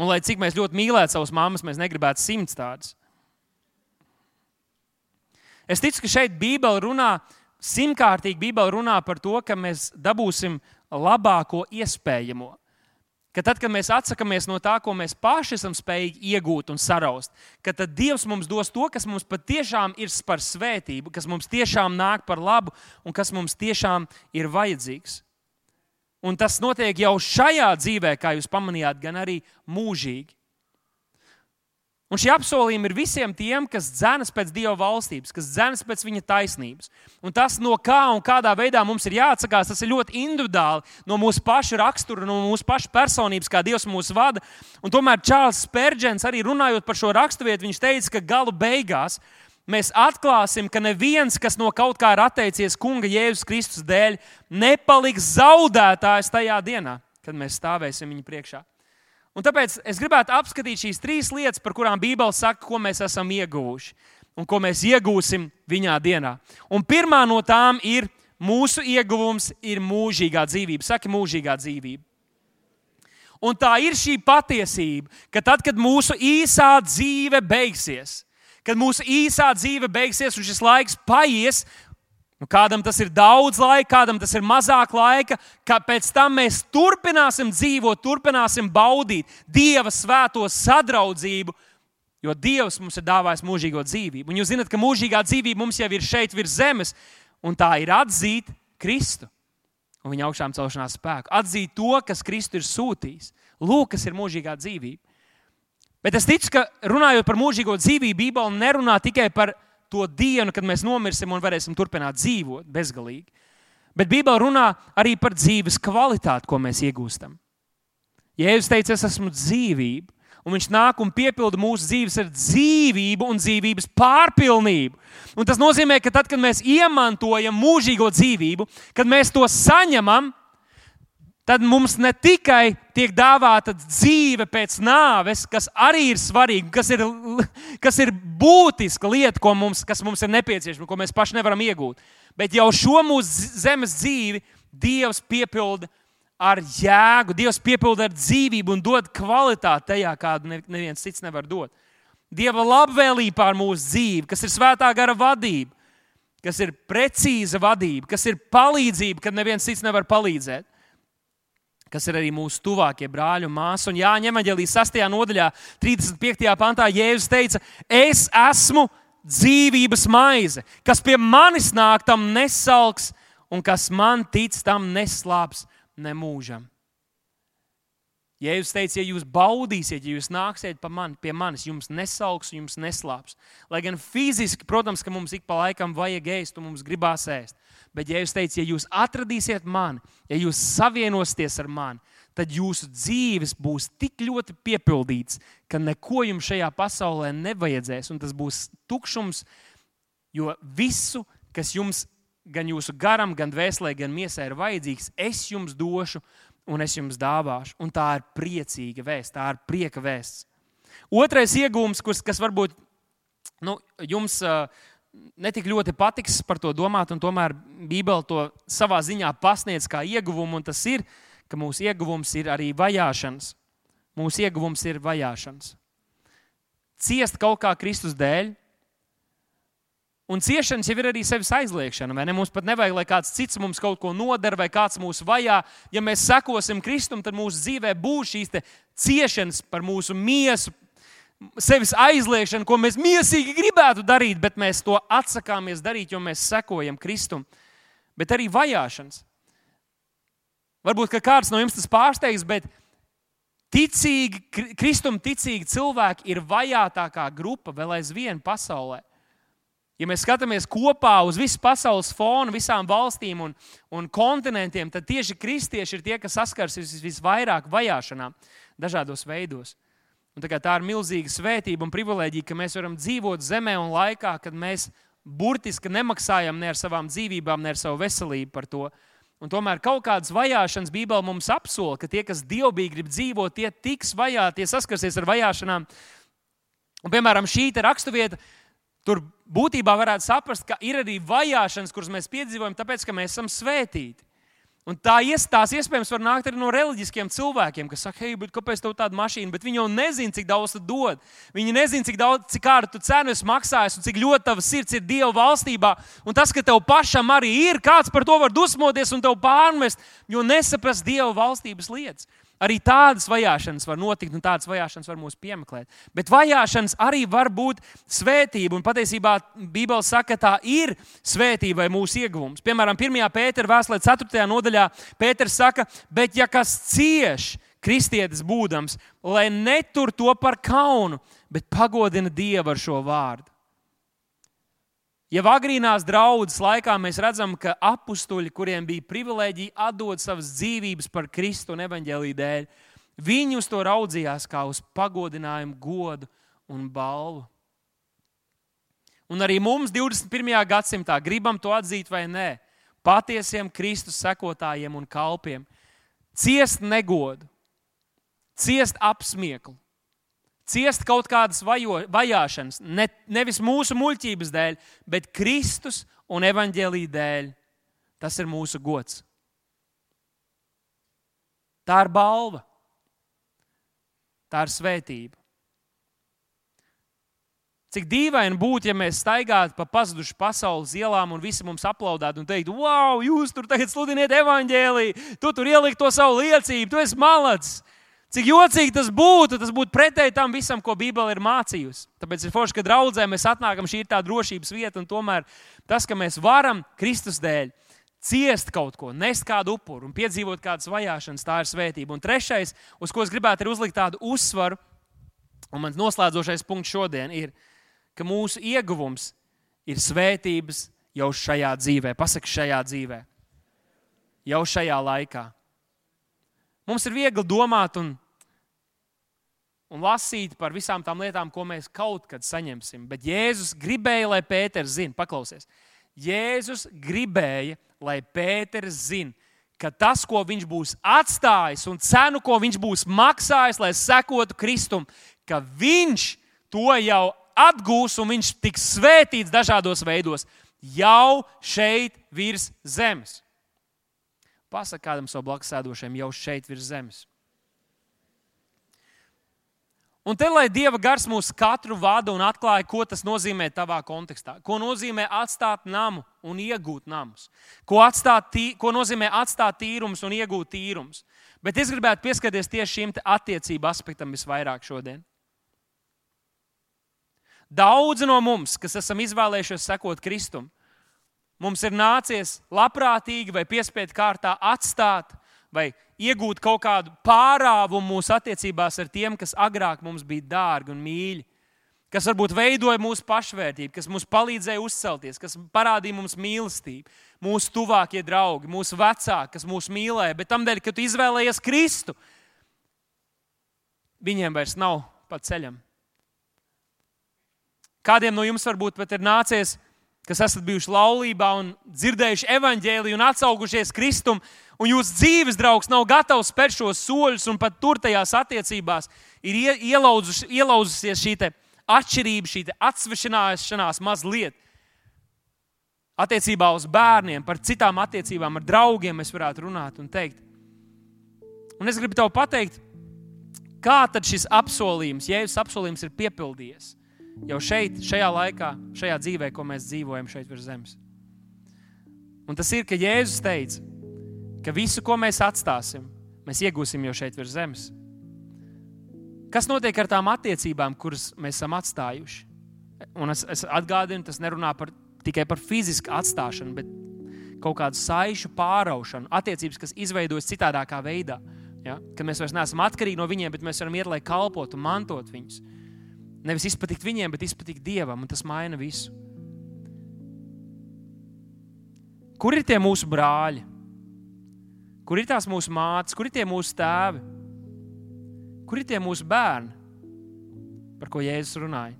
Un lai cik mēs ļoti mīlētu savas mammas, mēs negribētu simts tādas. Es ticu, ka šeit Bībele runā, simtkārtīgi Bībele runā par to, ka mēs dabūsim labāko iespējamo. Ka tad, kad mēs atsakāmies no tā, ko mēs paši esam spējīgi iegūt un saraust, tad Dievs mums dos to, kas mums patiešām ir par svētību, kas mums tiešām nāk par labu un kas mums tiešām ir vajadzīgs. Un tas notiek jau šajā dzīvē, kā jūs pamanījāt, gan arī mūžīgi. Un šie apsolījumi ir visiem tiem, kas dzenas pēc Dieva valstības, kas dzenas pēc viņa taisnības. Un tas, no kā un kādā veidā mums ir jāatsakās, tas ir ļoti individuāli no mūsu paša rakstura, no mūsu paša personības, kā Dievs mūs vada. Un tomēr Čārlis Spērģents arī runājot par šo raksturvietu, viņš teica, ka galu beigās mēs atklāsim, ka neviens, kas no kaut kā ir atteicies Kunga Jēzus Kristus dēļ, nepaliks zaudētājs tajā dienā, kad mēs stāvēsim viņa priekšā. Un tāpēc es gribētu apskatīt šīs trīs lietas, par kurām Bībele saka, ko mēs esam ieguvuši un ko mēs iegūsim viņā dienā. Un pirmā no tām ir mūsu ieguvums, ir mūžīgā dzīvība. Saki, mūžīgā dzīvība. Un tā ir šī patiesība, ka tad, kad mūsu īsā dzīve beigsies, kad mūsu īsā dzīve beigsies un šis laiks paies, Nu, kādam tas ir daudz laika, kādam tas ir mazāk laika, ka pēc tam mēs turpināsim dzīvot, turpināsim baudīt Dieva svēto sadraudzību, jo Dievs mums ir dāvājis mūžīgo dzīvību. Un jūs zināt, ka mūžīgā dzīvība mums jau ir šeit virs zemes, un tā ir atzīt Kristu un viņa augšām celšanās spēku. Atzīt to, kas Kristu ir sūtījis. Lūk, kas ir mūžīgā dzīvība. Bet es ticu, ka runājot par mūžīgo dzīvību, Bībele nerunā tikai par to dienu, kad mēs nomirsim un varēsim turpināt dzīvot bezgalīgi. Bet Bībelē runā arī par dzīves kvalitāti, ko mēs iegūstam. Jēzus teica, es esmu dzīvība, un viņš nāk un piepilda mūsu dzīves ar dzīvību un dzīvības pārpilnību. Un tas nozīmē, ka tad, kad mēs iemantojam mūžīgo dzīvību, kad mēs to saņemam, tad mums ne tikai tiek dāvāta dzīve pēc nāves, kas arī ir svarīga, kas ir, kas ir būtiska lieta, mums, kas mums ir nepieciešama, ko mēs paši nevaram iegūt. Bet jau šo mūsu zemes dzīvi Dievs piepilda ar jēgu, Dievs piepilda ar dzīvību un dod kvalitāti tajā, kādu neviens cits nevar dot. Dieva labvēlība pār mūsu dzīvi, kas ir svētā gara vadība, kas ir precīza vadība, kas ir palīdzība, kad neviens cits nevar palīdzēt kas ir arī mūsu tuvākie brāļi un māsas. Un Jāņa Evangelijas 6. nodaļā, 35. pantā, Jēzus teica, es esmu dzīvības maize, kas pie manis nāk, tam nesalks, un kas man tic, tam neslāps nemūžam. Jēzus teica, ja jūs baudīsiet, ja jūs nāksiet pa mani, pie manis, jums nesalks, jums neslāps. Lai gan fiziski, protams, ka mums ik pa laikam vajag ēst, un mums gribās ēst. Bet Jēzus teica, ja jūs atradīsiet mani, ja jūs savienosieties ar mani, tad jūsu dzīves būs tik ļoti piepildīts, ka neko jums šajā pasaulē nevajadzēs, un tas būs tukšums, jo visu, kas jums gan jūsu garam, gan dvēselē, gan miesai ir vajadzīgs, es jums došu un es jums dāvāšu. Un tā ir priecīga vēsts, tā ir prieka vēsts. Otrais iegūms, kas, kas varbūt nu, jums uh, netik ļoti patiks par to domāt, un tomēr Bībele to savā ziņā pasniedz kā ieguvumu, un tas ir, ka mūsu ieguvums ir arī vajāšanas. Mūsu ieguvums ir vajāšanas. Ciest kaut kā Kristus dēļ, Un ciešanas jau ir arī sevis aizliekšana. Mums pat nevajag, lai kāds cits mums kaut ko nodara vai kāds mūs vajā. Ja mēs sekosim Kristum, tad mūsu dzīvē būs šīs ciešanas par mūsu miesu, sevis aizliekšanu, ko mēs mīsīgi gribētu darīt, bet mēs to atsakāmies darīt, jo mēs sekojam Kristum. Bet arī vajāšanas. Varbūt kāds no jums tas pārsteigs, bet ticīgi, Kristum ticīgi cilvēki ir vajātākā grupa vēl aizvien pasaulē. Ja mēs skatāmies kopā uz visu pasaules fonu, visām valstīm un, un kontinentiem, tad tieši kristieši ir tie, kas saskars vis, visvairāk vajāšanām dažādos veidos. Un tā, tā ir milzīga svētība un privilēģija, ka mēs varam dzīvot zemē un laikā, kad mēs burtiski nemaksājam ne ar savām dzīvībām, ne ar savu veselību par to. Un tomēr kaut kādas vajāšanas Bībelē mums apsola, ka tie, kas dievbijīgi grib dzīvot, tie tiks vajāti, tie saskarsies ar vajāšanām. Un, piemēram, šī raksturvieta Tur būtībā varētu saprast, ka ir arī vajāšanas, kuras mēs piedzīvojam, tāpēc, ka mēs esam svētīti. Un tā tās iespējams var nākt arī no reliģiskiem cilvēkiem, kas saka, hei, kāpēc tev tāda mašīna? Bet viņi jau nezina, cik daudz tu dod. Viņi nezina, cik daudz, cik kādu tu cenu esi maksājis un cik ļoti tavs sirds ir Dieva valstībā. Un tas, ka tev pašam arī ir, kāds par to var dusmoties un tev pārmest, jo nesaprast Dieva valstības lietas. Arī tādas vajāšanas var notikt, un tādas vajāšanas var mūs piemeklēt. Bet vajāšanas arī var būt svētība. Un patiesībā Bībele saka, ka tā ir svētība vai mūsu ieguvums. Piemēram, 1. pētera vēstulē, 4. nodaļā, Pēters saka, bet ja kas cieš, kristietis būdams, lai netur to par kaunu, bet pagodina Dievu ar šo vārdu. Jau agrīnās draudzes laikā mēs redzam, ka apstuļi, kuriem bija privilēģija atdot savas dzīvības par Kristu un evaņģēlīju dēļ, viņi uz to raudzījās kā uz pagodinājumu, godu un balvu. Un arī mums 21. gadsimtā gribam to atzīt vai nē, patiesiem Kristus sekotājiem un kalpiem, ciest negodu, ciest apsmieklu, ciest kaut kādas vajo, vajāšanas, ne, nevis mūsu muļķības dēļ, bet Kristus un evaņģēlīja dēļ. Tas ir mūsu gods. Tā ir balva, tā ir svētība. Cik dīvaini būtu, ja mēs staigātu pa pazudušu pasaules ielām un visi mums aplaudētu un teiktu, wow, jūs tur tagad sludiniet evaņģēlīju, tu tur ielikt to savu liecību, tu esi malacis. Cik jocīgi tas būtu, tas būtu pretēji tam visam, ko Bībele ir mācījusi. Tāpēc ir forši, ka draudzē mēs atnākam, šī ir tā drošības vieta, un tomēr tas, ka mēs varam Kristus dēļ ciest kaut ko, nest kādu upuru un piedzīvot kādas vajāšanas, tā ir svētība. Un trešais, uz ko es gribētu uzlikt tādu uzsvaru, un mans noslēdzošais punkts šodien ir, ka mūsu ieguvums ir svētības jau šajā dzīvē, pasak, šajā dzīvē, jau šajā laikā. Mums ir viegli domāt un un lasīt par visām tām lietām, ko mēs kaut kad saņemsim. Bet Jēzus gribēja, lai Pēters zinātu, paklausies. Jēzus gribēja, lai Pēters zinātu, ka tas, ko viņš būs atstājis un cenu, ko viņš būs maksājis, lai sekotu Kristum, ka viņš to jau atgūs un viņš tiks svētīts dažādos veidos, jau šeit virs zemes. Pasaka kādam savam blakus sēdošiem, jau šeit virs zemes. Un te, lai Dieva gars mūs katru vada un atklāja, ko tas nozīmē tavā kontekstā, ko nozīmē atstāt namu un iegūt namus, ko, atstāt, tī, ko nozīmē atstāt tīrums un iegūt tīrums. Bet es gribētu pieskarties tieši šim attiecību aspektam visvairāk šodien. Daudzi no mums, kas esam izvēlējušies sekot Kristum, mums ir nācies labprātīgi vai piespiedu kārtā atstāt vai iegūt kaut kādu pārāvumu mūsu attiecībās ar tiem, kas agrāk mums bija dārgi un mīļi, kas varbūt veidoja mūsu pašvērtību, kas mums palīdzēja uzcelties, kas parādīja mums mīlestību, mūsu tuvākie draugi, mūsu vecāki, kas mūs mīlēja, bet tam dēļ, ka tu izvēlējies Kristu, viņiem vairs nav pa ceļam. Kādiem no jums varbūt pat ir nācies kas esat bijuši laulībā un dzirdējuši evaņģēliju un atsaugušies Kristum, un jūsu dzīves draugs nav gatavs spērt šos soļus, un pat tur tajās attiecībās ir ielauzusies šī atšķirība, šī atsvešināšanās mazliet. Attiecībā uz bērniem, par citām attiecībām ar draugiem mēs varētu runāt un teikt. Un es gribu tev pateikt, kā tad šis apsolījums, Jēzus apsolījums ir piepildījies jau šeit, šajā laikā, šajā dzīvē, ko mēs dzīvojam šeit virs zemes. Un tas ir, ka Jēzus teica, ka visu, ko mēs atstāsim, mēs iegūsim jau šeit virs zemes. Kas notiek ar tām attiecībām, kuras mēs esam atstājuši? Un es, es atgādinu, tas nerunā par, tikai par fizisku atstāšanu, bet kaut kādu saišu pāraušanu, attiecības, kas izveidojas citādākā veidā. Ja? Kad mēs vairs neesam atkarīgi no viņiem, bet mēs varam iet, lai kalpotu mantot viņus. Nevis izpatikt viņiem, bet izpatikt Dievam, un tas maina visu. Kur ir tie mūsu brāļi? Kur ir tās mūsu mātes, kur ir tie mūsu tēvi? Kur ir tie mūsu bērni, par ko Jēzus runāja?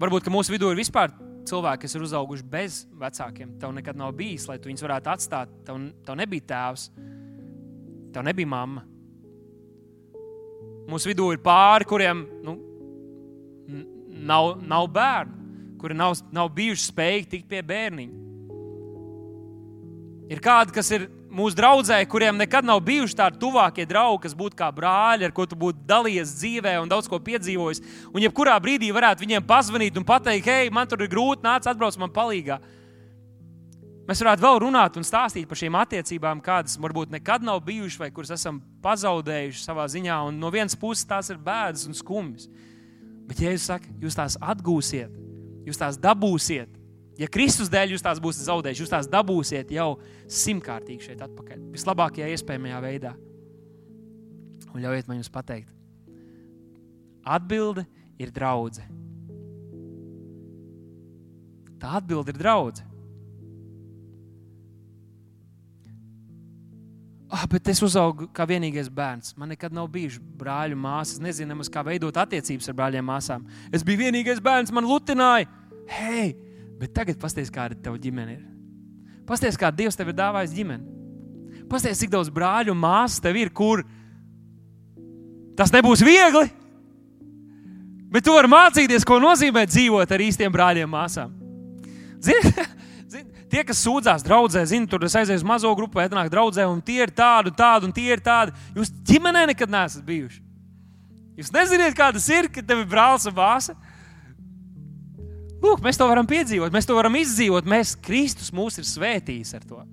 Varbūt mūsu vidū ir vispār cilvēki, kas ir uzauguši bez vecākiem. Tev nekad nav bijis, lai tu viņus varētu atstāt. Tev, tev nebija tēvs. Tev nebija mamma. Mūsu vidū ir pāri, kuriem nu, nav, nav bērnu, kuri nav, nav bijuši spējīgi tikt pie bērniņa. Ir kādi, kas ir mūsu draugi, kuriem nekad nav bijuši tādi tuvākie draugi, kas būtu kā brāļi, ar ko tu būtu dalījies dzīvē un daudz ko piedzīvojis. Un jebkurā brīdī varētu viņiem pazvanīt un pateikt, hei, man tur ir grūti, nāc, atbrauc man palīdzīgā. Mēs varētu vēl runāt un stāstīt par šīm attiecībām, kādas varbūt nekad nav bijušas, vai kuras esam pazaudējuši savā ziņā. Un no vienas puses tās ir bēdas un skumjas. Bet, ja jūs sakat, jūs tās atgūsiet, jūs tās dabūsiet, Ja Kristus dēļ jūs tās būsiet zaudējuši, jūs tās dabūsiet jau simtkārtīgi šeit atpakaļ. Vislabākajā iespējamajā veidā. Un ļaujiet man jums pateikt, atbilde ir draudzene. Tā atbilde ir draudzene. Ah, bet es uzaugu kā vienīgais bērns. Man nekad nav bijuši brāļu māsas. Nezinu, nemaz, kā veidot attiecības ar brāļiem māsām. Es biju vienīgais bērns, man lutināja. Hei, bet tagad pasties, kāda tev ģimene ir. Pasties, kā Dievs tev ir dāvājis ģimeni. Pasties, cik daudz brāļu māsas tev ir, kur tas nebūs viegli. Bet tu vari mācīties, ko nozīmē dzīvot ar īstiem brāļiem māsām. Zini, Tie, kas sūdzās draudzē, zina, tur es aizēju uz mazo grupu, vai atnāk draudzē, un tie ir tādi, tādi, un tie ir tādi. Jūs ģimenē nekad neesat bijuši. Jūs nezināt, kā tas ir, kad tev ir brālis un māsa. Lūk, mēs to varam piedzīvot, mēs to varam izdzīvot. Mēs, Kristus, mūs ir svētījis ar to.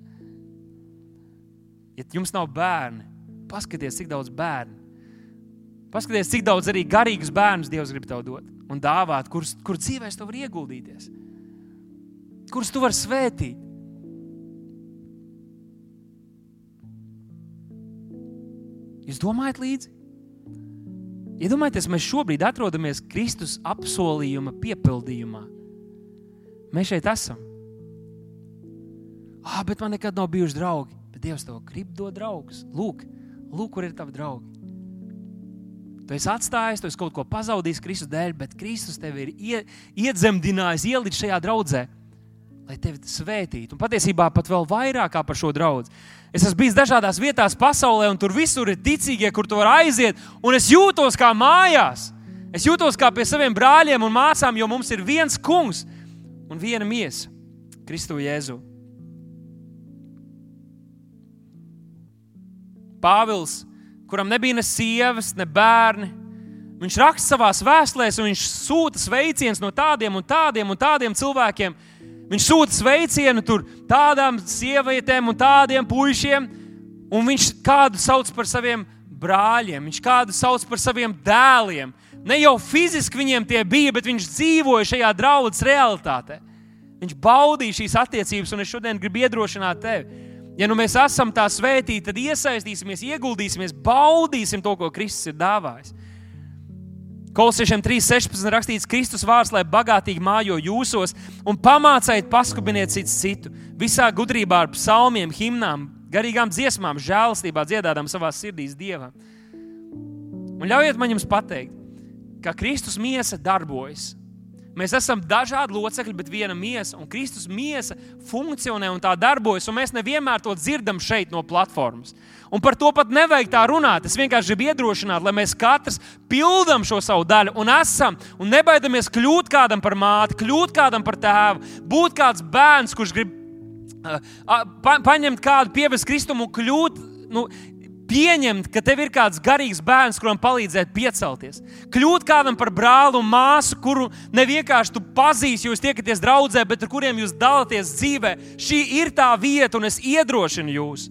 Ja jums nav bērni, paskatieties, cik daudz bērnu. Paskatieties, cik daudz arī garīgus bērnus Dievs grib tev dot un dāvāt, kur, kur dzīvēs tev var ieguldīties kurus tu vari svētīt. Jūs domājat līdzi? Iedomājieties, mēs šobrīd atrodamies Kristus apsolījuma piepildījumā. Mēs šeit esam. Ah, bet man nekad nav bijuši draugi. Bet Dievs tev grib dot draugus. Lūk, lūk kur ir tavi draugi. Tu esi atstājis, tu esi kaut ko pazaudījis Kristus dēļ, bet Kristus tevi ir ie, iedzemdinājis, ielicis šajā draudzē lai tevi svētītu. Un patiesībā pat vēl vairāk par šo draugu. Es esmu bijis dažādās vietās pasaulē, un tur visur ir ticīgie, kur tu vari aiziet, un es jūtos kā mājās. Es jūtos kā pie saviem brāļiem un māsām, jo mums ir viens kungs un viena miesa - Kristu Jēzu. Pāvils, kuram nebija ne sievas, ne bērni, viņš raksta savā vēstulēs, un viņš sūta sveicienus no tādiem un tādiem un tādiem cilvēkiem, Viņš sūta sveicienu tur tādām sievietēm un tādiem puišiem, un viņš kādu sauc par saviem brāļiem, viņš kādu sauc par saviem dēliem. Ne jau fiziski viņiem tie bija, bet viņš dzīvoja šajā draudzes realitātē. Viņš baudīja šīs attiecības, un es šodien gribu iedrošināt tevi. Ja nu mēs esam tā svētīti, tad iesaistīsimies, ieguldīsimies, baudīsim to, ko Kristus ir dāvājis. Kolosiešiem 3.16 rakstīts, Kristus vārds, lai bagātīgi mājo jūsos un pamācājiet, paskubiniet citu citu. Visā gudrībā ar psalmiem, himnām, garīgām dziesmām, žēlastībā dziedādām savā sirdīs Dievam. Un ļaujiet man jums pateikt, ka Kristus miesa darbojas Mēs esam dažādi locekļi, bet viena miesa, un Kristus miesa funkcionē un tā darbojas, un mēs nevienmēr to dzirdam šeit no platformas. Un par to pat nevajag tā runāt. Es vienkārši gribu iedrošināt, lai mēs katrs pildām šo savu daļu un esam, un nebaidamies kļūt kādam par māti, kļūt kādam par tēvu, būt kāds bērns, kurš grib uh, pa, paņemt kādu, pievest Kristumu un kļūt. Nu, pieņemt, ka tev ir kāds garīgs bērns, kuram palīdzēt piecelties. Kļūt kādam par brāli un māsu, kuru ne vienkārši tu pazīsti, jūs tiekaties draudzē, bet ar kuriem jūs dalāties dzīvē. Šī ir tā vieta, un es iedrošinu jūs.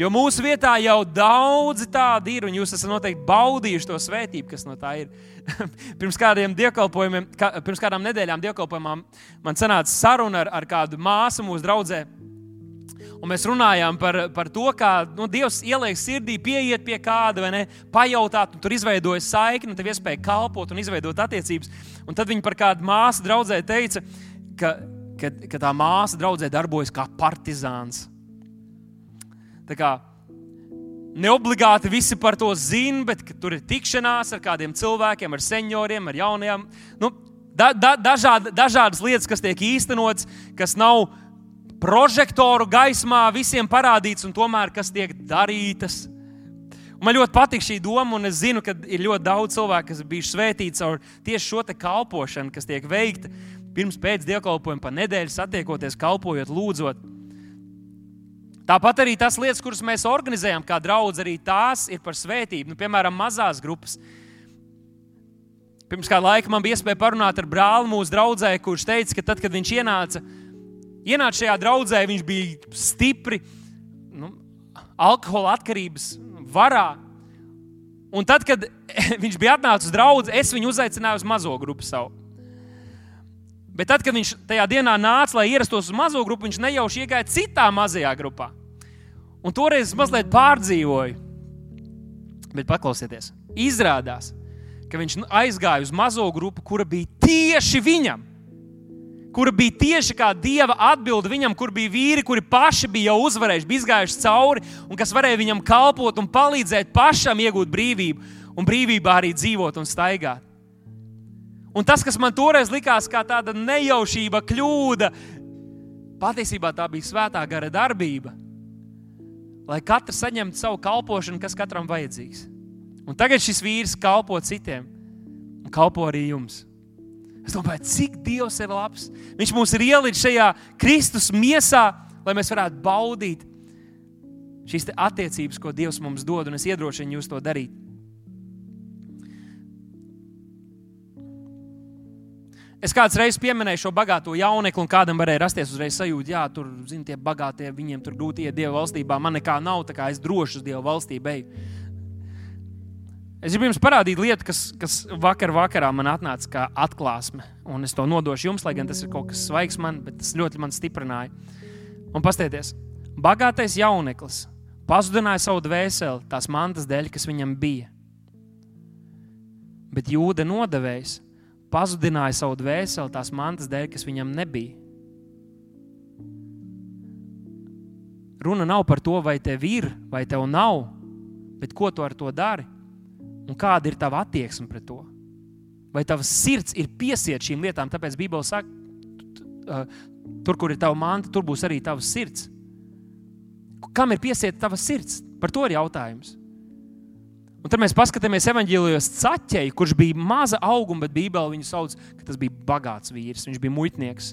Jo mūsu vietā jau daudzi tādi ir, un jūs esat noteikti baudījuši to svētību, kas no tā ir. pirms kādiem dievkalpojumiem, kā, pirms kādām nedēļām dievkalpojumam man sanāca saruna ar, ar kādu māsu mūsu draugai Un mēs runājām par, par to, kā nu, Dievs ieliek sirdī, pieiet pie kāda, vai ne, pajautāt, un tur izveidojas saikni, un tev iespēja kalpot un izveidot attiecības. Un tad viņi par kādu māsu draudzē teica, ka, ka, ka tā māsa draudzē darbojas kā partizāns. Tā kā neobligāti visi par to zina, bet tur ir tikšanās ar kādiem cilvēkiem, ar senioriem, ar jauniem. Nu, da, da, dažād, dažādas lietas, kas tiek īstenotas, kas nav prožektoru gaismā visiem parādīts, un tomēr kas tiek darītas. Un man ļoti patīk šī doma, un es zinu, ka ir ļoti daudz cilvēku, kas ir bijuši svētīti caur tieši šo kalpošanu, kas tiek veikta pirms pēc dievkalpojuma, pa nedēļu satiekoties, kalpojot, lūdzot. Tāpat arī tas lietas, kuras mēs organizējam, kā draugs, arī tās ir par svētību. Nu, piemēram, mazās grupas. Pirms kāda laika man bija iespēja parunāt ar brāli mūsu draugai, kurš teica, ka tad, kad viņš ienāca ienāca šajā draudzē, viņš bija stipri nu, alkohola atkarības varā. Un tad, kad viņš bija atnācis uz draugu, es viņu uzaicināju uz mazo grupu savu. Bet tad, kad viņš tajā dienā nāca, lai ierastos uz mazo grupu, viņš nejauši iegāja citā mazajā grupā. Un toreiz es mazliet pārdzīvoju. Bet paklausieties, izrādās, ka viņš aizgāja uz mazo grupu, kura bija tieši viņam. Kura bija tieši kā dieva atbilde viņam, kur bija vīri, kuri paši bija jau uzvarējuši, bija izgājuši cauri, un kas varēja viņam kalpot un palīdzēt pašam iegūt brīvību, un brīvībā arī dzīvot un staigāt. Un tas, kas man toreiz likās kā tāda nejaušība, kļūda, patiesībā tā bija svētā gara darbība. Lai katrs saņemtu savu kalpošanu, kas katram vajadzīgs. Un tagad šis vīrs kalpo citiem un kalpo arī jums. Es domāju, cik Dievs ir labs. Viņš mums ir ielicis šajā Kristus miesā, lai mēs varētu baudīt šīs attiecības, ko Dievs mums dod, un es iedrošinu jūs to darīt. Es kāds reizes pieminēju šo bagāto jaunekli, un kādam varēja rasties uzreiz sajūta, jā, tur, zini, tie bagātie, viņiem tur grūti iet Dieva valstībā. Man nekā nav, tā kā es droši uz Dieva valstību eju. Es gribu jums parādīt lietu, kas, kas vakar vakarā man atnāca kā atklāsme. Un es to nodošu jums, lai gan tas ir kaut kas svaigs man, bet tas ļoti man stiprināja. Un pastieties, bagātais jauneklis pazudināja savu dvēseli tās mantas dēļ, kas viņam bija. Bet jūda nodevējs pazudināja savu dvēseli tās mantas dēļ, kas viņam nebija. Runa nav par to, vai tev ir, vai tev nav, bet ko tu ar to dari un kāda ir tava attieksme pret to. Vai tavs sirds ir piesiet šīm lietām, tāpēc Bībele saka, tur, kur ir tava manta, tur būs arī tavs sirds. Kam ir piesiet tavs sirds? Par to ir jautājums. Un tad mēs paskatāmies evanģēlijos caķei, kurš bija maza auguma, bet Bībelē viņu sauc, ka tas bija bagāts vīrs, viņš bija muitnieks.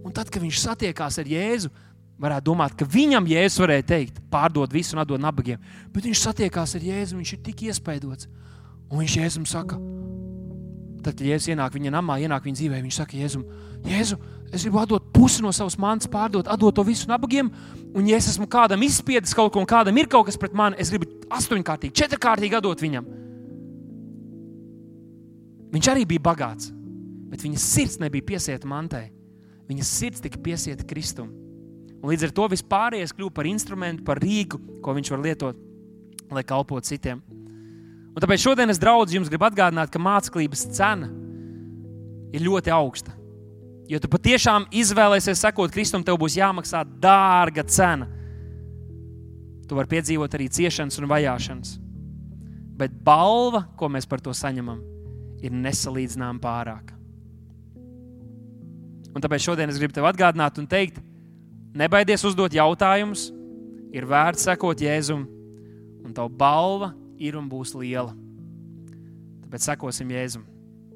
Un tad, kad viņš satiekās ar Jēzu, varētu domāt, ka viņam Jēzus varēja teikt, pārdod visu un atdod nabagiem. Bet viņš satiekās ar Jēzu, viņš ir tik iespaidots. Un viņš Jēzum saka, tad, kad Jēzus ienāk viņa namā, ienāk viņa dzīvē, viņš saka Jēzum, Jēzu, es gribu atdot pusi no savas mantas, pārdot, atdot to visu nabagiem. Un, ja es esmu kādam izspiedis kaut ko, un kādam ir kaut kas pret mani, es gribu astoņkārtīgi, četrkārtīgi atdot viņam. Viņš arī bija bagāts, bet viņa sirds nebija piesieta mantai. Viņa sirds tika piesieta Kristum. Un līdz ar to vispārējais kļuva par instrumentu, par rīku, ko viņš var lietot, lai kalpotu citiem. Un tāpēc šodien es draugs jums gribu atgādināt, ka māceklības cena ir ļoti augsta. Ja tu patiešām izvēlēsies sekot Kristum, tev būs jāmaksā dārga cena. Tu vari piedzīvot arī ciešanas un vajāšanas. Bet balva, ko mēs par to saņemam, ir nesalīdzināma pārāka. Un tāpēc šodien es gribu tev atgādināt un teikt, nebaidies uzdot jautājumus, ir vērts sekot Jēzum, un tava balva ir un būs liela. Tāpēc sekosim Jēzum.